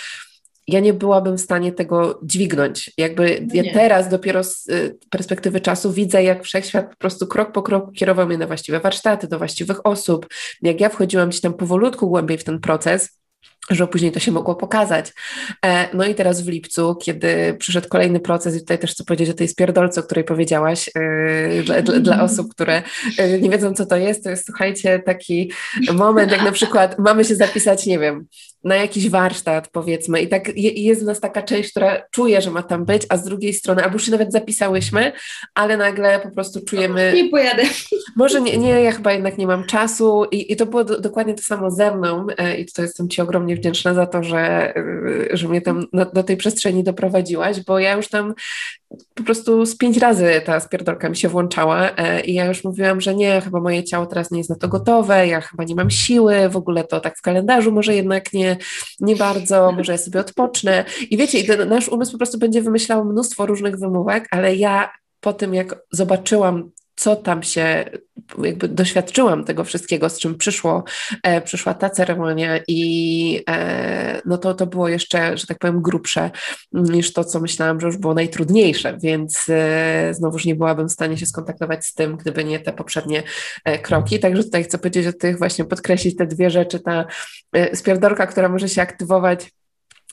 ja nie byłabym w stanie tego dźwignąć. Jakby no ja teraz dopiero z y, perspektywy czasu widzę, jak wszechświat po prostu krok po kroku kierował mnie na właściwe warsztaty, do właściwych osób. Jak ja wchodziłam gdzieś tam powolutku głębiej w ten proces, że później to się mogło pokazać. E, no i teraz w lipcu, kiedy przyszedł kolejny proces, i tutaj też chcę powiedzieć o tej spierdolce, o której powiedziałaś, e, dla, dla, dla, osób, które e, nie wiedzą, co to jest, to jest, słuchajcie, taki moment, jak na przykład mamy się zapisać, nie wiem, na jakiś warsztat, powiedzmy, i tak jest w nas taka część, która czuje, że ma tam być, a z drugiej strony, albo już się nawet zapisałyśmy, ale nagle po prostu czujemy... Nie pojadę. Może nie, nie ja chyba jednak nie mam czasu i, i to było do, dokładnie to samo ze mną i tutaj jestem Ci ogromnie wdzięczna za to, że, że mnie tam do, do tej przestrzeni doprowadziłaś, bo ja już tam po prostu z pięć razy ta spierdolka mi się włączała e, i ja już mówiłam, że nie, chyba moje ciało teraz nie jest na to gotowe, ja chyba nie mam siły, w ogóle to tak w kalendarzu może jednak nie, nie bardzo, może ja sobie odpocznę. I wiecie, nasz umysł po prostu będzie wymyślał mnóstwo różnych wymówek, ale ja po tym, jak zobaczyłam co tam się, jakby doświadczyłam tego wszystkiego, z czym przyszło, e, przyszła ta ceremonia i e, no to, to było jeszcze, że tak powiem, grubsze niż to, co myślałam, że już było najtrudniejsze, więc e, znowuż nie byłabym w stanie się skontaktować z tym, gdyby nie te poprzednie e, kroki. Także tutaj chcę powiedzieć o tych, właśnie podkreślić te dwie rzeczy, ta e, spierdorka, która może się aktywować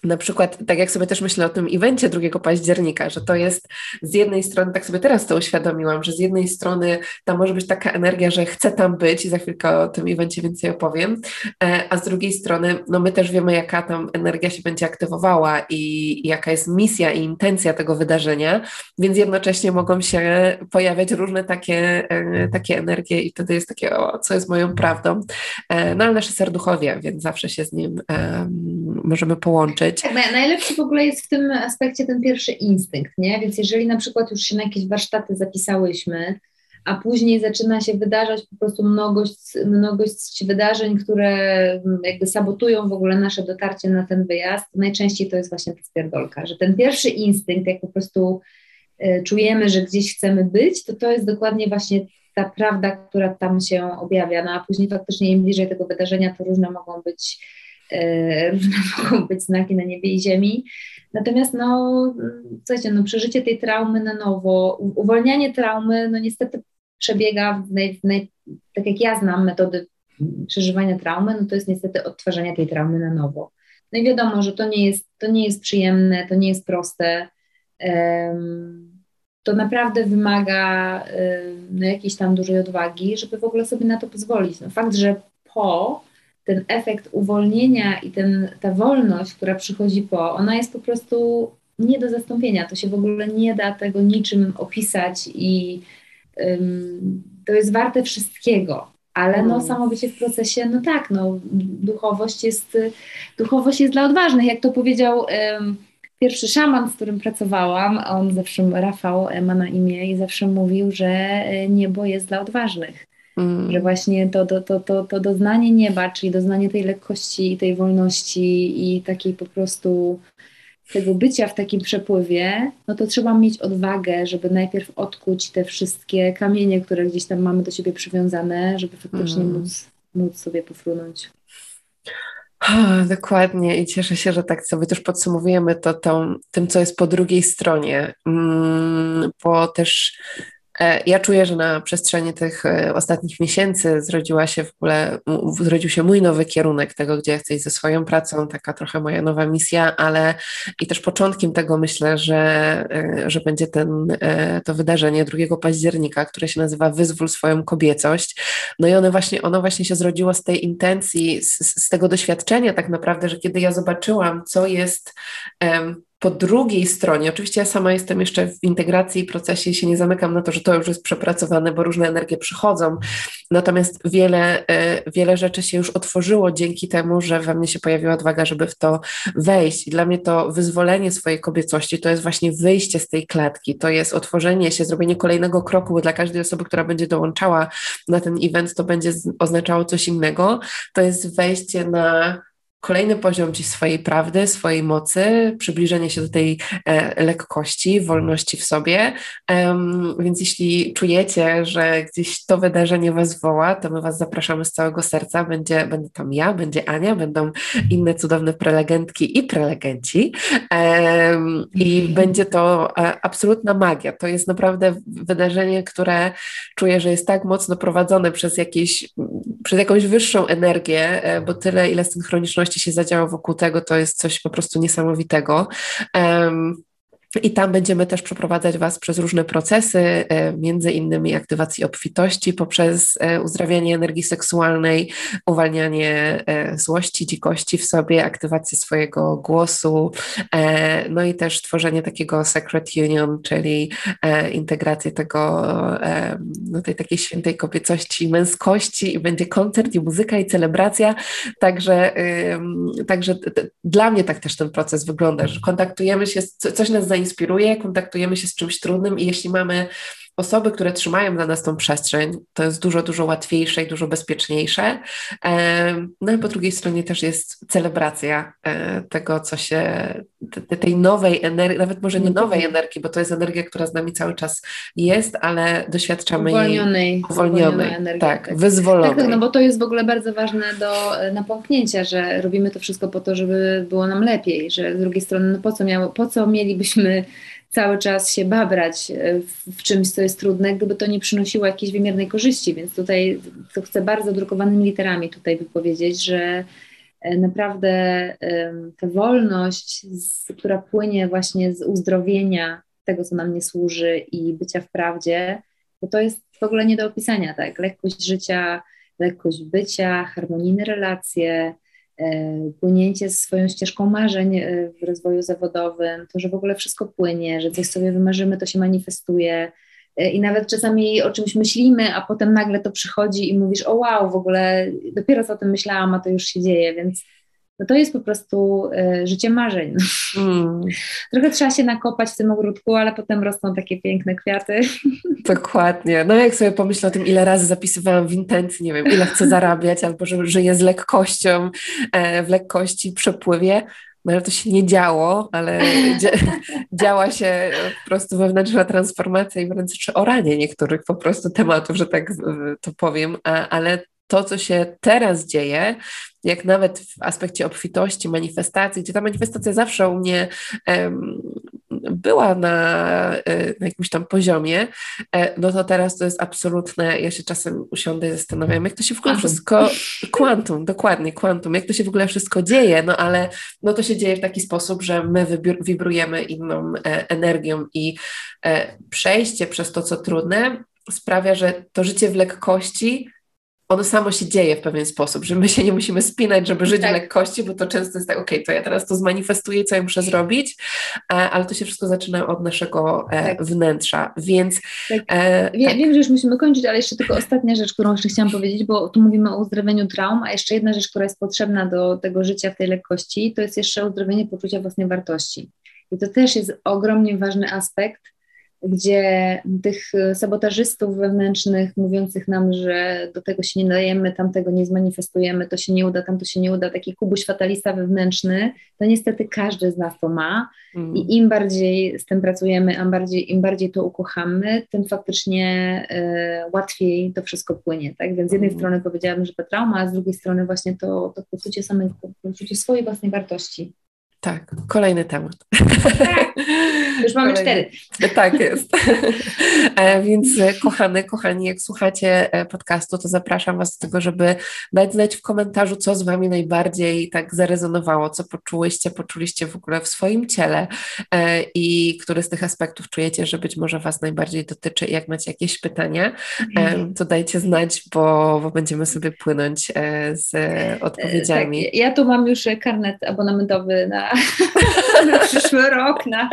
na przykład, tak jak sobie też myślę o tym evencie 2 października, że to jest z jednej strony, tak sobie teraz to uświadomiłam, że z jednej strony tam może być taka energia, że chcę tam być i za chwilkę o tym evencie więcej opowiem, e, a z drugiej strony, no my też wiemy, jaka tam energia się będzie aktywowała i, jaka jest misja i intencja tego wydarzenia, więc jednocześnie mogą się pojawiać różne takie, e, takie energie i wtedy jest takie, o, co jest moją prawdą. E, no ale nasze serduchowie, więc zawsze się z nim um, możemy połączyć być. Tak, najlepszy w ogóle jest w tym aspekcie ten pierwszy instynkt, nie? Więc jeżeli na przykład już się na jakieś warsztaty zapisałyśmy, a później zaczyna się wydarzać po prostu mnogość, mnogość wydarzeń, które jakby sabotują w ogóle nasze dotarcie na ten wyjazd, najczęściej to jest właśnie ta spierdolka, że ten pierwszy instynkt, jak po prostu y, czujemy, że gdzieś chcemy być, to to jest dokładnie właśnie ta prawda, która tam się objawia, no a później faktycznie im bliżej tego wydarzenia, to różne mogą być mogą być znaki na niebie i ziemi. Natomiast no, słuchajcie, no, przeżycie tej traumy na nowo, uwolnianie traumy, no niestety przebiega, w naj, w naj, tak jak ja znam metody przeżywania traumy, no to jest niestety odtwarzanie tej traumy na nowo. No i wiadomo, że to nie jest, to nie jest przyjemne, to nie jest proste. Um, to naprawdę wymaga um, no, jakiejś tam dużej odwagi, żeby w ogóle sobie na to pozwolić. No, fakt, że po ten efekt uwolnienia i ten, ta wolność, która przychodzi po, ona jest po prostu nie do zastąpienia. To się w ogóle nie da tego niczym opisać i um, to jest warte wszystkiego. Ale no, mm. samo bycie w procesie, no tak, no, duchowość, jest, duchowość jest dla odważnych. Jak to powiedział um, pierwszy szaman, z którym pracowałam, on zawsze, Rafał ma na imię i zawsze mówił, że niebo jest dla odważnych. Mm. Że właśnie to, to, to, to, to doznanie nieba, czyli doznanie tej lekkości i tej wolności i takiej po prostu tego bycia w takim przepływie, no to trzeba mieć odwagę, żeby najpierw odkuć te wszystkie kamienie, które gdzieś tam mamy do siebie przywiązane, żeby faktycznie mm. móc, móc sobie pofrunąć. Oh, dokładnie i cieszę się, że tak sobie też podsumowujemy to tą, tym, co jest po drugiej stronie, mm, bo też ja czuję, że na przestrzeni tych e, ostatnich miesięcy zrodziła się w ogóle, zrodził się mój nowy kierunek tego, gdzie ja chcę iść ze swoją pracą, taka trochę moja nowa misja, ale i też początkiem tego myślę, że, e, że będzie ten, to wydarzenie 2 października, które się nazywa Wyzwól swoją kobiecość. No i ono właśnie, ono właśnie się zrodziło z tej intencji, z, z tego doświadczenia tak naprawdę, że kiedy ja zobaczyłam, co jest po drugiej stronie, oczywiście ja sama jestem jeszcze w integracji i procesie i się nie zamykam na to, że to już jest przepracowane, bo różne energie przychodzą, natomiast wiele, e, wiele rzeczy się już otworzyło dzięki temu, że we mnie się pojawiła odwaga, żeby w to wejść. I dla mnie to wyzwolenie swojej kobiecości to jest właśnie wyjście z tej klatki, to jest otworzenie się, zrobienie kolejnego kroku, bo dla każdej osoby, która będzie dołączała na ten event, to będzie oznaczało coś innego, to jest wejście na kolejny poziom ci swojej prawdy, swojej mocy, przybliżenie się do tej e, lekkości, wolności w sobie. Um, więc jeśli czujecie, że gdzieś to wydarzenie Was woła, to my Was zapraszamy z całego serca. Będzie, będę tam ja, będzie Ania, będą inne cudowne prelegentki i prelegenci. Um, I będzie to e, absolutna magia. To jest naprawdę wydarzenie, które czuję, że jest tak mocno prowadzone przez, jakieś, przez jakąś wyższą energię, e, bo tyle, ile synchroniczności się zadziało wokół tego, to jest coś po prostu niesamowitego. Um, i tam będziemy też przeprowadzać Was przez różne procesy, e, między innymi aktywacji obfitości poprzez e, uzdrawianie energii seksualnej, uwalnianie e, złości, dzikości w sobie, aktywację swojego głosu, no i też tworzenie takiego Sacred Union, czyli integrację tego, no tej takiej świętej kobiecości, męskości i będzie koncert i muzyka i celebracja, także, także dla mnie tak też ten proces wygląda, że kontaktujemy się, coś nas zainteresuje, inspiruje, kontaktujemy się z czymś trudnym i jeśli mamy osoby, które trzymają dla nas tą przestrzeń, to jest dużo, dużo łatwiejsze i dużo bezpieczniejsze. No i po drugiej stronie też jest celebracja e, tego, co się, tej nowej energii, nawet może nie mhm. nowej energii, bo to jest energia, która z nami cały czas jest, ale doświadczamy uwolnionej, jej uwolnionej, energii, tak, tak, wyzwolonej. Tak, no bo to jest w ogóle bardzo ważne do e, napomknięcia, że robimy to wszystko po to, żeby było nam lepiej, że z drugiej strony, no po co, miało, po co mielibyśmy cały czas się babrać e, w, czymś, co jest trudne, gdyby to nie przynosiło jakiejś wymiernej korzyści. Więc tutaj to chcę bardzo drukowanymi literami tutaj wypowiedzieć, że e, naprawdę ta wolność, która płynie właśnie z uzdrowienia tego, co nam nie służy i bycia w prawdzie, to jest w ogóle nie do opisania, tak? Lekkość życia, lekkość bycia, harmonijne relacje, płynięcie z swoją ścieżką marzeń e, w rozwoju zawodowym, to, że w ogóle wszystko płynie, że coś sobie wymarzymy, to się manifestuje. E, I nawet czasami o czymś myślimy, a potem nagle to przychodzi i mówisz: O, wow, w ogóle dopiero co o tym myślałam, a to już się dzieje. Więc no to jest po prostu y, życie marzeń. Mm. Trochę trzeba się nakopać w tym ogródku, ale potem rosną takie piękne kwiaty. Dokładnie. No jak sobie pomyślę o tym, ile razy zapisywałam w intencji, nie wiem, ile chcę zarabiać, albo że żyję z lekkością, e, w lekkości, przepływie, no ale to się nie działo, ale dzia działa się po prostu wewnętrzna transformacja i wręcz czy oranie niektórych po prostu tematów, że tak to powiem, a, ale to, co się teraz dzieje, jak nawet w aspekcie obfitości, manifestacji, gdzie ta manifestacja zawsze u mnie um, była na, e, na, jakimś tam poziomie, e, no to teraz to jest absolutne, ja się czasem usiądę i zastanawiam, jak to się w ogóle wszystko, kwantum, dokładnie, kwantum, jak to się w ogóle wszystko dzieje, no ale no to się dzieje w taki sposób, że my wibrujemy inną e, energią i przejście przez to, co trudne, sprawia, że to życie w lekkości ono samo się dzieje w pewien sposób, że my się nie musimy spinać, żeby żyć Tak. w lekkości, bo to często jest tak, okej, to ja teraz to zmanifestuję, co ja muszę zrobić, e, ale to się wszystko zaczyna od naszego e, Tak. wnętrza, więc Tak. e, Wie, tak, Wiem, że już musimy kończyć, ale jeszcze tylko ostatnia rzecz, którą jeszcze chciałam powiedzieć, bo tu mówimy o uzdrowieniu traum, a jeszcze jedna rzecz, która jest potrzebna do tego życia w tej lekkości, to jest jeszcze uzdrowienie poczucia własnej wartości. I to też jest ogromnie ważny aspekt, gdzie tych e, sabotażystów wewnętrznych mówiących nam, że do tego się nie dajemy, tamtego nie zmanifestujemy, to się nie uda, tam to się nie uda, taki kubuś fatalista wewnętrzny, to niestety każdy z nas to ma. mm, I im bardziej z tym pracujemy, im bardziej, im bardziej to ukochamy, tym faktycznie e, łatwiej to wszystko płynie. Tak? Więc z jednej Mhm. strony powiedziałabym, że to trauma, a z drugiej strony właśnie to, to poczucie samej, poczucie swojej własnej wartości. tak, kolejny temat. Już mamy cztery. Tak jest. E, Więc e, kochane, kochani, jak słuchacie e, podcastu, to zapraszam Was do tego, żeby dać znać w komentarzu, co z Wami najbardziej tak zarezonowało, co poczułyście, poczuliście w ogóle w swoim ciele i który z tych aspektów czujecie, że być może Was najbardziej dotyczy jak macie jakieś pytania, e, to dajcie znać, bo, bo będziemy sobie płynąć z odpowiedziami. Tak, ja tu mam już karnet abonamentowy na, na przyszły rok, na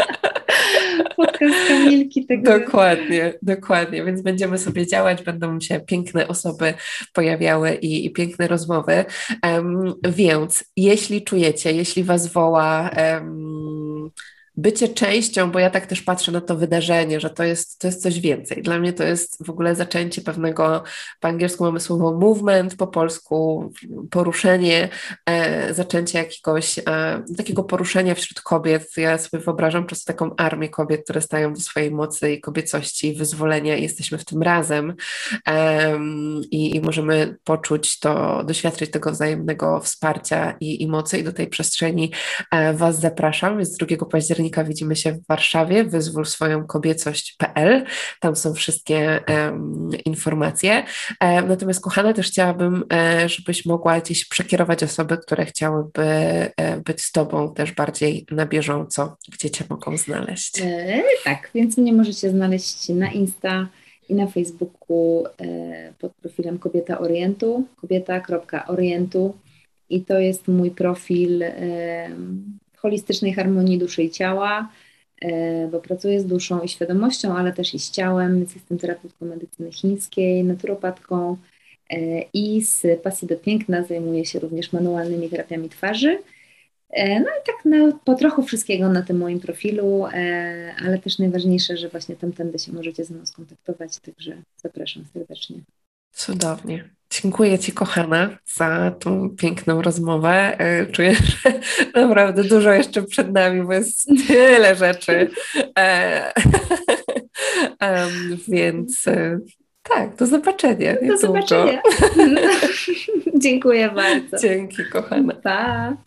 podcast Kamilki. Także... Dokładnie, dokładnie, więc będziemy sobie działać, będą się piękne osoby pojawiały i, i piękne rozmowy. Em, więc jeśli czujecie, jeśli Was woła em, bycie częścią, bo ja tak też patrzę na to wydarzenie, że to jest, to jest coś więcej. Dla mnie to jest w ogóle zaczęcie pewnego, po angielsku mamy słowo movement, po polsku poruszenie, e, zaczęcie jakiegoś e, takiego poruszenia wśród kobiet. Ja sobie wyobrażam prostu taką armię kobiet, które stają do swojej mocy i kobiecości, wyzwolenia i jesteśmy w tym razem em, i, i możemy poczuć to, doświadczyć tego wzajemnego wsparcia i, i mocy i do tej przestrzeni e, Was zapraszam, więc 2 października widzimy się w Warszawie, wyzwól swoją kobiecość.pl, tam są wszystkie em, informacje. E, natomiast kochana, też chciałabym, e, żebyś mogła gdzieś przekierować osoby, które chciałyby e, być z Tobą też bardziej na bieżąco, gdzie Cię mogą znaleźć. E, tak, więc mnie możecie znaleźć na Insta i na Facebooku e, pod profilem Kobieta Orientu, kobieta.orientu i to jest mój profil holistycznej harmonii duszy i ciała, e, bo pracuję z duszą i świadomością, ale też i z ciałem, więc jestem terapeutką medycyny chińskiej, naturopatką e, i z pasji do piękna zajmuję się również manualnymi terapiami twarzy. E, No i tak no, po trochu wszystkiego na tym moim profilu, ale też najważniejsze, że właśnie tamtędy się możecie ze mną skontaktować, także zapraszam serdecznie. Cudownie. Dziękuję Ci, kochana, za tą piękną rozmowę. E, Czuję, że naprawdę dużo jeszcze przed nami, bo jest tyle rzeczy. Em, więc e, tak, do zobaczenia. Do zobaczenia. Dziękuję bardzo. Dzięki, kochana. Pa.